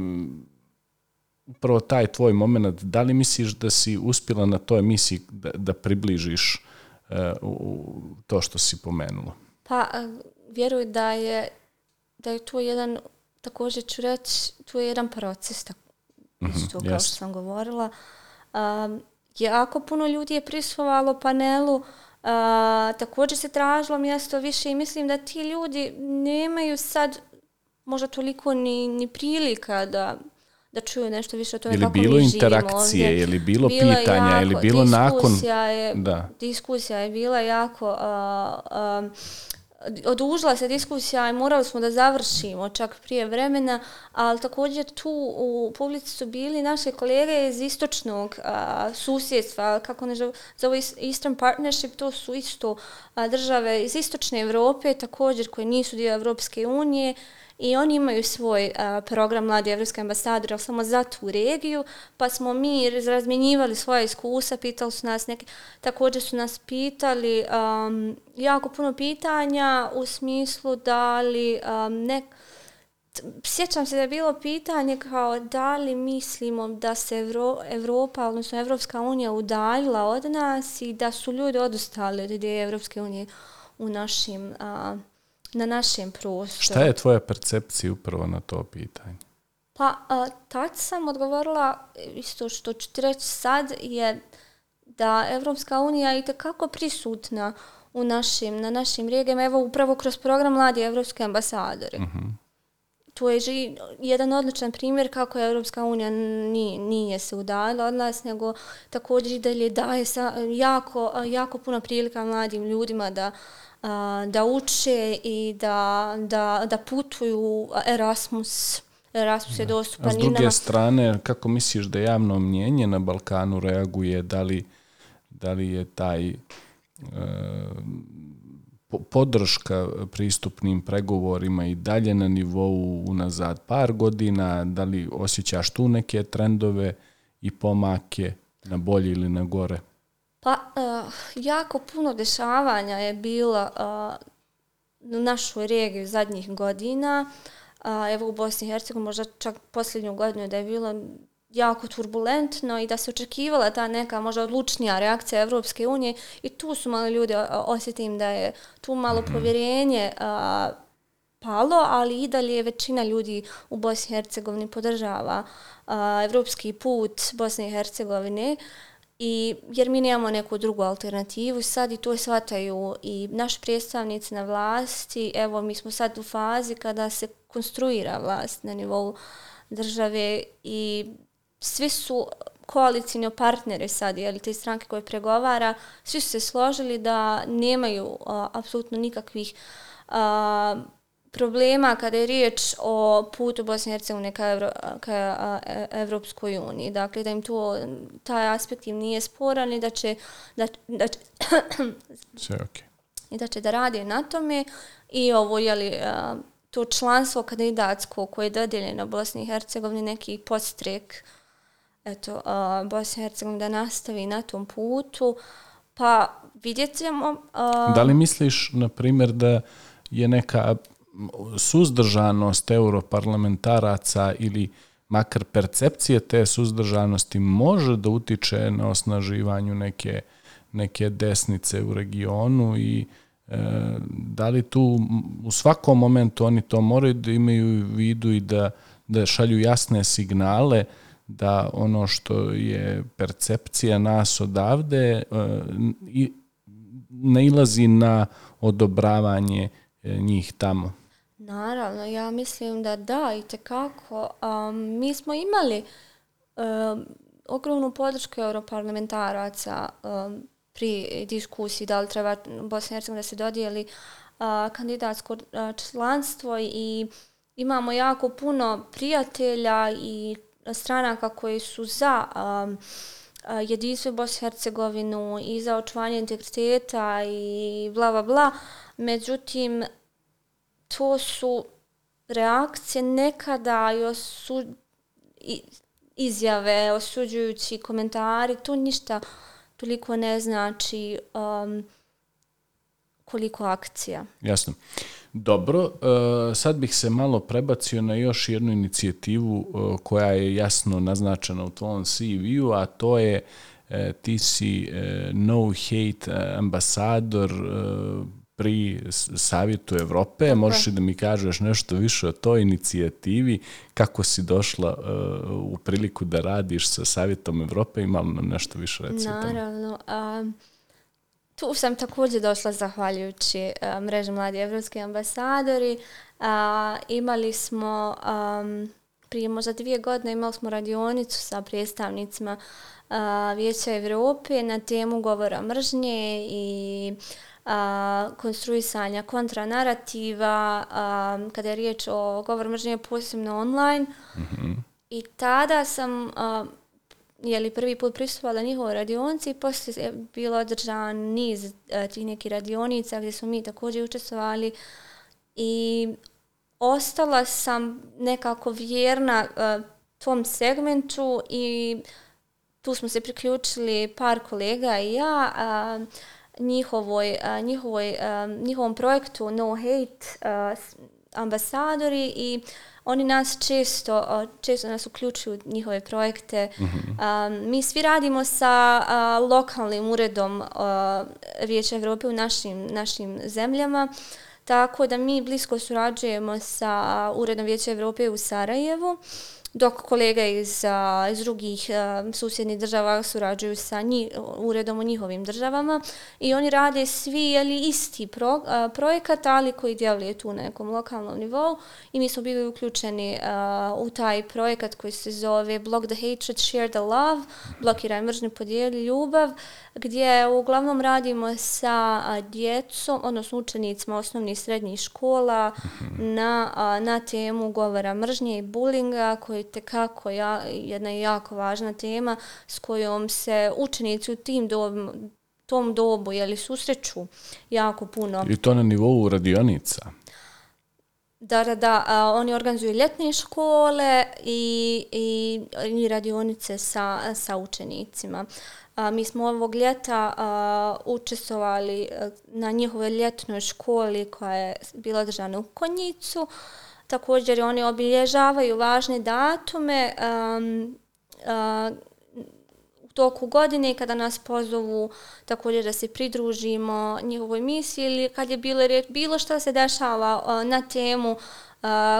upravo taj tvoj moment, da li misliš da si uspjela na toj emisiji da, da približiš u to što si pomenula? Pa, vjeruj da je, da je to jedan, također ću reći, to je jedan proces, tako, mm -hmm, isto kao što sam govorila. Um, jako puno ljudi je prisuvalo panelu, uh, također se tražilo mjesto više i mislim da ti ljudi nemaju sad možda toliko ni, ni prilika da da čuju nešto više o tome Ili kako bilo mi interakcije, živimo ovdje. ili bilo Bilo je pitanja, jako, ili bilo nakon... diskusija Je, Da. Diskusija je bila jako... a, a, odužila se diskusija i morali smo da završimo čak prije vremena, ali također tu u publici su bili naše kolege iz istočnog a, susjedstva, kako ne zove Eastern Partnership, to su isto a, države iz istočne Evrope, također koje nisu dio Evropske unije, i oni imaju svoj a, program Mladi Evropski ambasador, samo za tu regiju, pa smo mi razmjenjivali svoje iskusa, pitali su nas neke, također su nas pitali um, jako puno pitanja u smislu da li um, nek, sjećam se da je bilo pitanje kao da li mislimo da se Evro, Evropa, odnosno Evropska unija udaljila od nas i da su ljudi odustali od ideje Evropske unije u našim, uh, na našem prostoru. Šta je tvoja percepcija upravo na to pitanje? Pa, a, tad sam odgovorila, isto što ću ti reći sad, je da Evropska unija je itekako prisutna u našim, na našim regijama, evo upravo kroz program Mladi Evropski ambasadori. Mm To je ži, jedan odličan primjer kako je Evropska unija nije, nije se udaljila od nas, nego također i dalje daje sa, jako, jako puno prilika mladim ljudima da, a, da uče i da, da, da putuju Erasmus. Erasmus je A dostupan s i druge nama. strane, kako misliš da javno mnjenje na Balkanu reaguje, da li, da li je taj e, po- podrška pristupnim pregovorima i dalje na nivou unazad par godina, da li osjećaš tu neke trendove i pomake na bolje ili na gore? Pa, uh, jako puno dešavanja je bilo eh, uh, u našoj regiji zadnjih godina. Uh, evo u Bosni i Hercegovini možda čak posljednju godinu da je bilo jako turbulentno i da se očekivala ta neka možda odlučnija reakcija Evropske unije i tu su malo ljudi, osjetim da je tu malo povjerenje a, palo, ali i dalje većina ljudi u Bosni i Hercegovini podržava a, evropski put Bosne i Hercegovine i jer mi nemamo neku drugu alternativu sad i to shvataju i naši predstavnici na vlasti, evo mi smo sad u fazi kada se konstruira vlast na nivou države i svi su koalicijni partneri sad, jeli te stranke koje pregovara, svi su se složili da nemaju a, apsolutno nikakvih a, problema kada je riječ o putu Bosne i Hercegovine ka, Evro, ka e- Evropskoj uniji. Dakle, da im to, taj aspekt im nije sporan i da će, da, da će, Sve ok. i da će da rade na tome i ovo je li to članstvo kandidatsko koje je dodijeljeno Bosni i Hercegovini neki podstrek eto Bosni i Hercegovini da nastavi na tom putu pa vidjet ćemo a, Da li misliš, na primjer, da je neka suzdržanost europarlamentaraca ili makar percepcije te suzdržanosti može da utiče na osnaživanju neke, neke desnice u regionu i e, da li tu u svakom momentu oni to moraju da imaju u vidu i da, da šalju jasne signale da ono što je percepcija nas odavde e, i nailazi na odobravanje e, njih tamo. Naravno, ja mislim da da i tekako. Um, mi smo imali um, ogromnu podršku europarlamentaraca um, pri diskusiji da li treba Bosna i Hercegovina da se dodijeli uh, kandidatsko uh, članstvo i imamo jako puno prijatelja i stranaka koji su za um, jedinstvo Bosne i Hercegovinu i za očuvanje integriteta i bla bla bla. Međutim, to su reakcije nekada i osu, i, izjave, osuđujući komentari, to ništa toliko ne znači um, koliko akcija. Jasno. Dobro, uh, sad bih se malo prebacio na još jednu inicijativu uh, koja je jasno naznačena u tvojom CV-u, a to je uh, ti si no hate ambasador pri Savjetu Evrope. Možeš li da mi kažeš nešto više o toj inicijativi, kako si došla e, u priliku da radiš sa Savjetom Evrope i malo nam nešto više reci o tome. Naravno. Um, tu sam također došla zahvaljujući uh, mreži Mladi Evropski ambasadori. Uh, imali smo um, prije možda dvije godine imali smo radionicu sa predstavnicima uh, Vijeća Evrope na temu govora mržnje i a, konstruisanja kontranarativa, a, kada je riječ o govor mržnje posebno online. Mm-hmm. I tada sam a, jeli, prvi put pristupala njihovoj radionici i poslije je bilo održan niz a, tih nekih radionica gdje smo mi također učestvovali i ostala sam nekako vjerna a, tom segmentu i tu smo se priključili par kolega i ja. A, njihovoj, njihovoj, njihovom projektu No Hate ambasadori i oni nas često, često nas uključuju u njihove projekte. Mm -hmm. um, mi svi radimo sa uh, lokalnim uredom uh, Vijeća Evrope u našim, našim zemljama, tako da mi blisko surađujemo sa uredom Vijeća Evrope u Sarajevu. Uh, dok kolege iz, a, iz drugih a, susjednih država surađuju sa nji, uredom u njihovim državama i oni rade svi jeli, isti pro, a, projekat, ali koji djeluje tu na nekom lokalnom nivou i mi smo bili uključeni a, u taj projekat koji se zove Block the Hatred, Share the Love, blokiraj mržnju, podijeli ljubav, gdje uglavnom radimo sa a, djecom, odnosno učenicima osnovnih i srednjih škola mhm. na, a, na temu govora mržnje i bulinga koji te kako ja, jedna jako važna tema s kojom se učenici u tim dobu, tom dobu jeli, susreću jako puno. I to na nivou radionica? Da, da, da. A, oni organizuju ljetne škole i, i, i radionice sa, sa učenicima. A, mi smo ovog ljeta a, učestvovali na njihovoj ljetnoj školi koja je bila održana u Konjicu. Također oni obilježavaju važne datume um, uh, u toku godine kada nas pozovu također da se pridružimo njihovoj misiji ili kad je bilo, bilo što se dešava uh, na temu uh,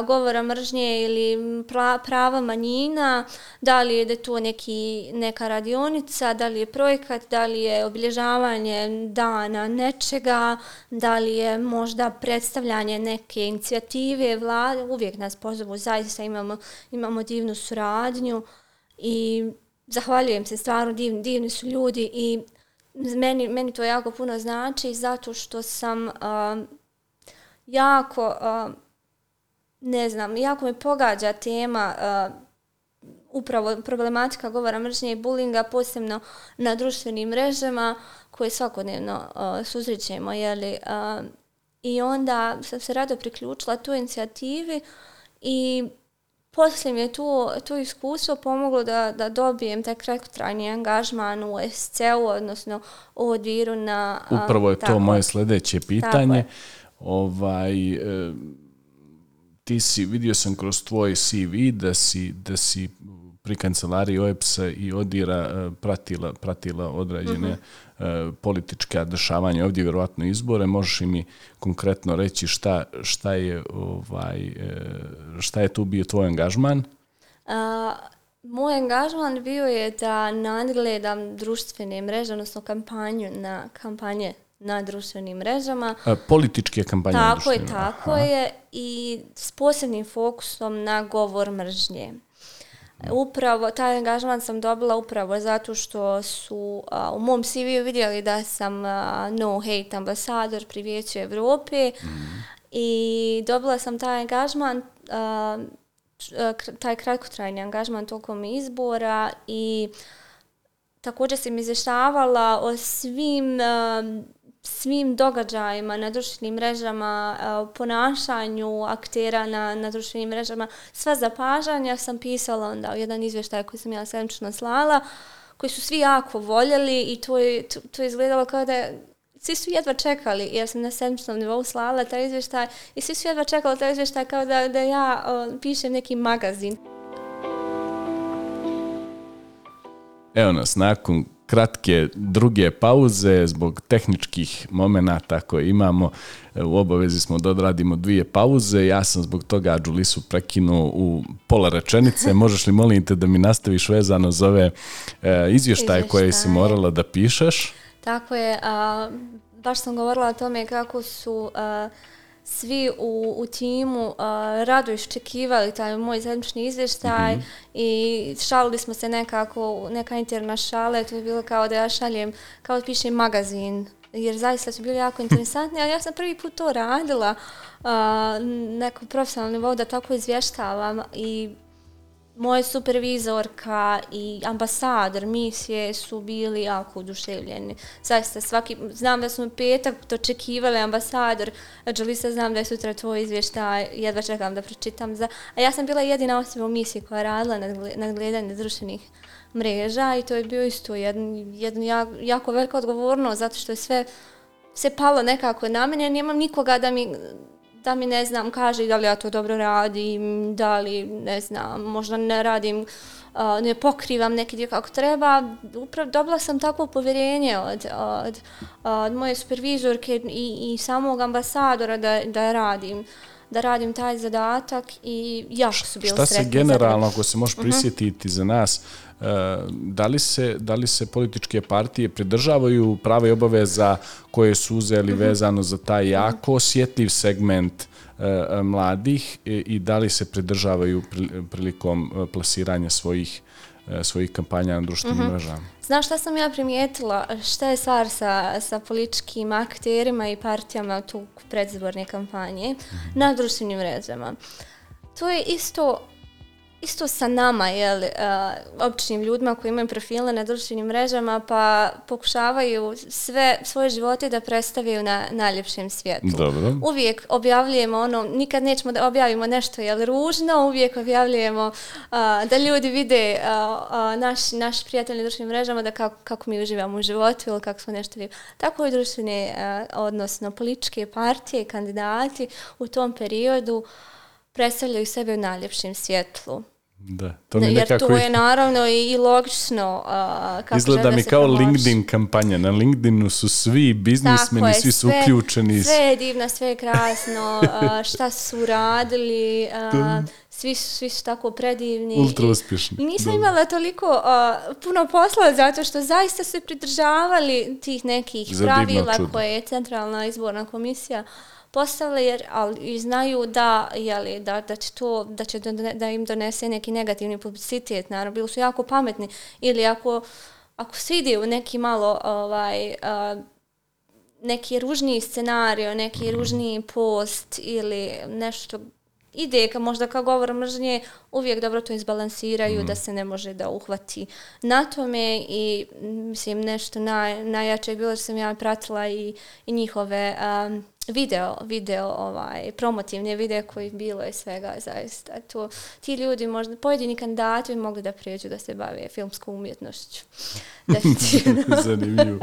govora mržnje ili pra, prava manjina, da li je da neki, neka radionica, da li je projekat, da li je obilježavanje dana nečega, da li je možda predstavljanje neke inicijative vlade, uvijek nas pozovu, zaista imamo, imamo divnu suradnju i zahvaljujem se, stvarno divni, divni su ljudi i meni, meni to jako puno znači zato što sam uh, jako uh, ne znam, jako me pogađa tema uh, upravo problematika govora mržnje i bulinga, posebno na društvenim mrežama koje svakodnevno uh, suzrećemo, jeli, uh, i onda sam se rado priključila tu inicijativi i poslije mi je tu, tu iskustvo pomoglo da, da dobijem taj kratkotrajni angažman u SC-u, odnosno u odviru na... Upravo je to moje sljedeće pitanje. Ovaj, e, ti si, vidio sam kroz tvoj CV da si, da si pri kancelariji OEPS-a i odira e, pratila, pratila odrađene uh -huh. političke dešavanja ovdje, vjerovatno izbore. Možeš mi konkretno reći šta, šta, je, ovaj, e, šta je tu bio tvoj angažman? Uh, moj angažman bio je da nadgledam društvene mreže, odnosno kampanju na kampanje na društvenim mrežama. A, političke kampanje tako na društvenim Tako je, tako Aha. je. I s posebnim fokusom na govor mržnje. Upravo, taj angažman sam dobila upravo zato što su a, u mom CV vidjeli da sam a, no hate ambasador pri Vijeću Evrope mm. i dobila sam taj angažman, a, taj kratkotrajni angažman tokom izbora i također sam izvještavala o svim a, svim događajima na društvenim mrežama, e, ponašanju aktera na, na društvenim mrežama, sva zapažanja sam pisala onda u jedan izvještaj koji sam ja sedmično slala, koji su svi jako voljeli i to je, to, to je izgledalo kao da svi su jedva čekali, ja sam na sedmičnom nivou slala taj izvještaj i svi su jedva čekali taj izvještaj kao da, da ja o, pišem neki magazin. Evo nas, nakon kratke druge pauze zbog tehničkih momenata koje imamo. U obavezi smo da odradimo dvije pauze. Ja sam zbog toga Đulisu prekinuo u pola rečenice. Možeš li molim te da mi nastaviš vezano za ove e, izvještaje koje si morala da pišeš? Tako je. A, baš sam govorila o tome kako su... A, svi u, u timu uh, rado iščekivali taj moj zajednični izvještaj mm -hmm. i šalili smo se nekako, neka interna šale, to je bilo kao da ja šaljem, kao da pišem magazin, jer zaista su bili jako interesantni, ali ja sam prvi put to radila uh, nekom profesionalnom nivou da tako izvještavam i moja supervizorka i ambasador misije su bili jako oduševljeni. Zaista svaki, znam da smo petak dočekivali ambasador, Đelisa znam da je sutra tvoj izvještaj, jedva čekam da pročitam. Za, a ja sam bila jedina osoba u misiji koja radila na gledanje društvenih mreža i to je bio isto jedan, jedan jako, jako velika odgovornost zato što je sve se palo nekako na mene, nemam nikoga da mi da mi ne znam, kaže da li ja to dobro radim, da li ne znam, možda ne radim, uh, ne pokrivam neki dio kako treba. Upravo dobila sam takvo povjerenje od, od, od moje supervizorke i, i samog ambasadora da, da radim da radim taj zadatak i jako su bili sretni. Šta se generalno, ako se možeš mhm. prisjetiti uh -huh. za nas, uh, da li, se, da li se političke partije pridržavaju prave obaveza koje su uzeli mhm. vezano za taj jako osjetljiv segment uh, mladih i, da li se pridržavaju prilikom plasiranja svojih svojih kampanja na društvenim mhm. -huh. mrežama. Znaš šta sam ja primijetila? Šta je stvar sa, sa političkim akterima i partijama tu predzborne kampanje uh -huh. na društvenim mrežama? To je isto isto sa nama, jel, uh, običnim ljudima koji imaju profile na društvenim mrežama, pa pokušavaju sve svoje živote da predstavljaju na najljepšem svijetu. Dobro. Uvijek objavljujemo ono, nikad nećemo da objavimo nešto, jel, ružno, uvijek objavljujemo uh, da ljudi vide uh, uh, naš, naš prijatelj na društvenim mrežama da kako, kako mi uživamo u životu ili kako smo nešto lijepo. Tako je društvene, uh, odnosno političke partije, kandidati u tom periodu uh, predstavljaju sebe u najljepšem svjetlu. Da, to mi Jer nekako... to je naravno i, i logično uh, kako Izgleda mi kao promoši. LinkedIn kampanja. Na LinkedInu su svi biznismeni, svi su sve, uključeni. Sve je divno, sve je krasno, uh, šta su radili, uh, svi, svi su tako predivni. Ultra uspješni. I nisam Dobre. imala toliko uh, puno posla zato što zaista su pridržavali tih nekih Za pravila koje je centralna izborna komisija uh, postavili jer ali znaju da je li da da će to da će da, da im donese neki negativni publicitet naravno bili su jako pametni ili ako ako se ide u neki malo ovaj uh, neki ružni scenarijo, neki ružni post ili nešto ide ka možda kao govor mržnje, uvijek dobro to izbalansiraju mm. da se ne može da uhvati na tome i mislim nešto naj, najjače je bilo što sam ja pratila i, i njihove um, video, video ovaj, promotivne video koji bilo je svega zaista. To, ti ljudi, možda pojedini kandidati bi mogli da prijeđu da se bave filmskom umjetnošću. Zanimljivo.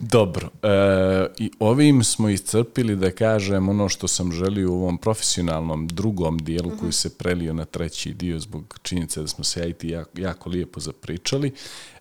Dobro, e, i ovim smo iscrpili da kažem ono što sam želio u ovom profesionalnom drugom dijelu uh -huh. koji se prelio na treći dio zbog činjenice da smo se ja i ti jako, jako lijepo zapričali.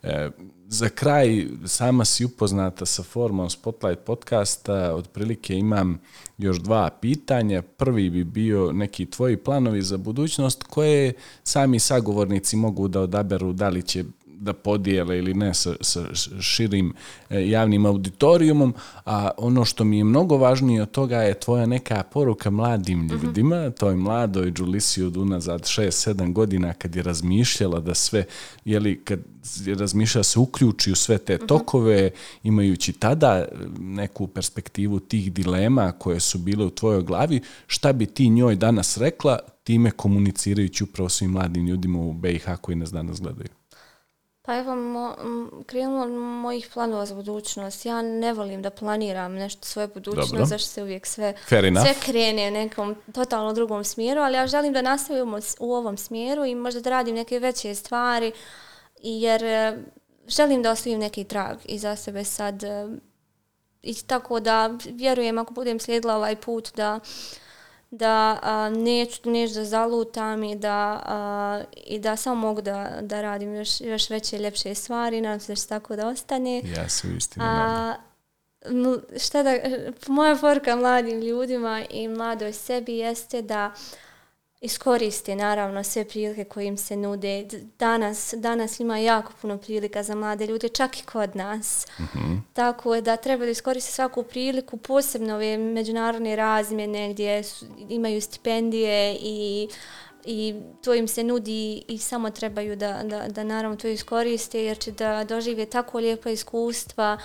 E, za kraj, sama si upoznata sa formom Spotlight podcasta, otprilike imam još dva pitanja. Prvi bi bio neki tvoji planovi za budućnost koje sami sagovornici mogu da odaberu da li će da podijele ili ne sa, sa širim e, javnim auditorijumom, a ono što mi je mnogo važnije od toga je tvoja neka poruka mladim mhm. ljudima, uh -huh. toj mladoj Đulisi od unazad 6-7 godina kad je razmišljala da sve, jeli, kad je razmišljala se uključi u sve te mhm. tokove, uh -huh. imajući tada neku perspektivu tih dilema koje su bile u tvojoj glavi, šta bi ti njoj danas rekla, time komunicirajući upravo svim mladim ljudima u BiH koji nas danas gledaju? Pa evo, mo, krenulo mojih planova za budućnost. Ja ne volim da planiram nešto svoje budućnost, Dobro. zašto se uvijek sve, sve krene u nekom totalno drugom smjeru, ali ja želim da nastavim u ovom smjeru i možda da radim neke veće stvari, jer e, želim da ostavim neki trag iza sebe sad. E, I tako da vjerujem ako budem slijedila ovaj put da uh, da a, neću, neću da zalutam i da, a, i da samo mogu da, da radim još, još veće i ljepše stvari. Nadam se da će tako da ostane. Ja se uistinu a, šta da, moja poruka mladim ljudima i mladoj sebi jeste da iskoriste naravno sve prilike koje im se nude. Danas, danas ima jako puno prilika za mlade ljude, čak i kod nas. Mm-hmm. Tako da treba da iskoriste svaku priliku, posebno ove međunarodne razmjene gdje su, imaju stipendije i i to im se nudi i samo trebaju da, da, da naravno to iskoriste jer će da dožive tako lijepa iskustva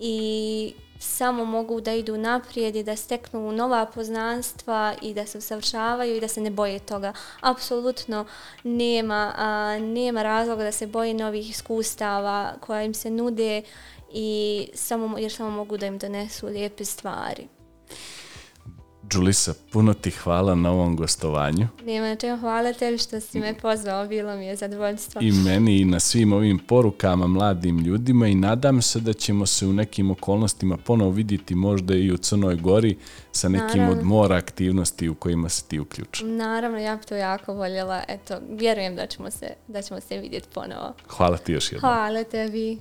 i samo mogu da idu naprijed i da steknu nova poznanstva i da se usavršavaju i da se ne boje toga. Apsolutno nema, a, nema razloga da se boje novih iskustava koja im se nude i samo, jer samo mogu da im donesu lijepe stvari. Đulisa, puno ti hvala na ovom gostovanju. Nema na čemu hvala tebi što si me pozvao, bilo mi je zadovoljstvo. I meni i na svim ovim porukama mladim ljudima i nadam se da ćemo se u nekim okolnostima ponovo vidjeti možda i u Crnoj Gori sa nekim Naravno. od mora aktivnosti u kojima se ti uključu. Naravno, ja bi to jako voljela. Eto, vjerujem da ćemo se, da ćemo se vidjeti ponovo. Hvala ti još jednom. Hvala tebi.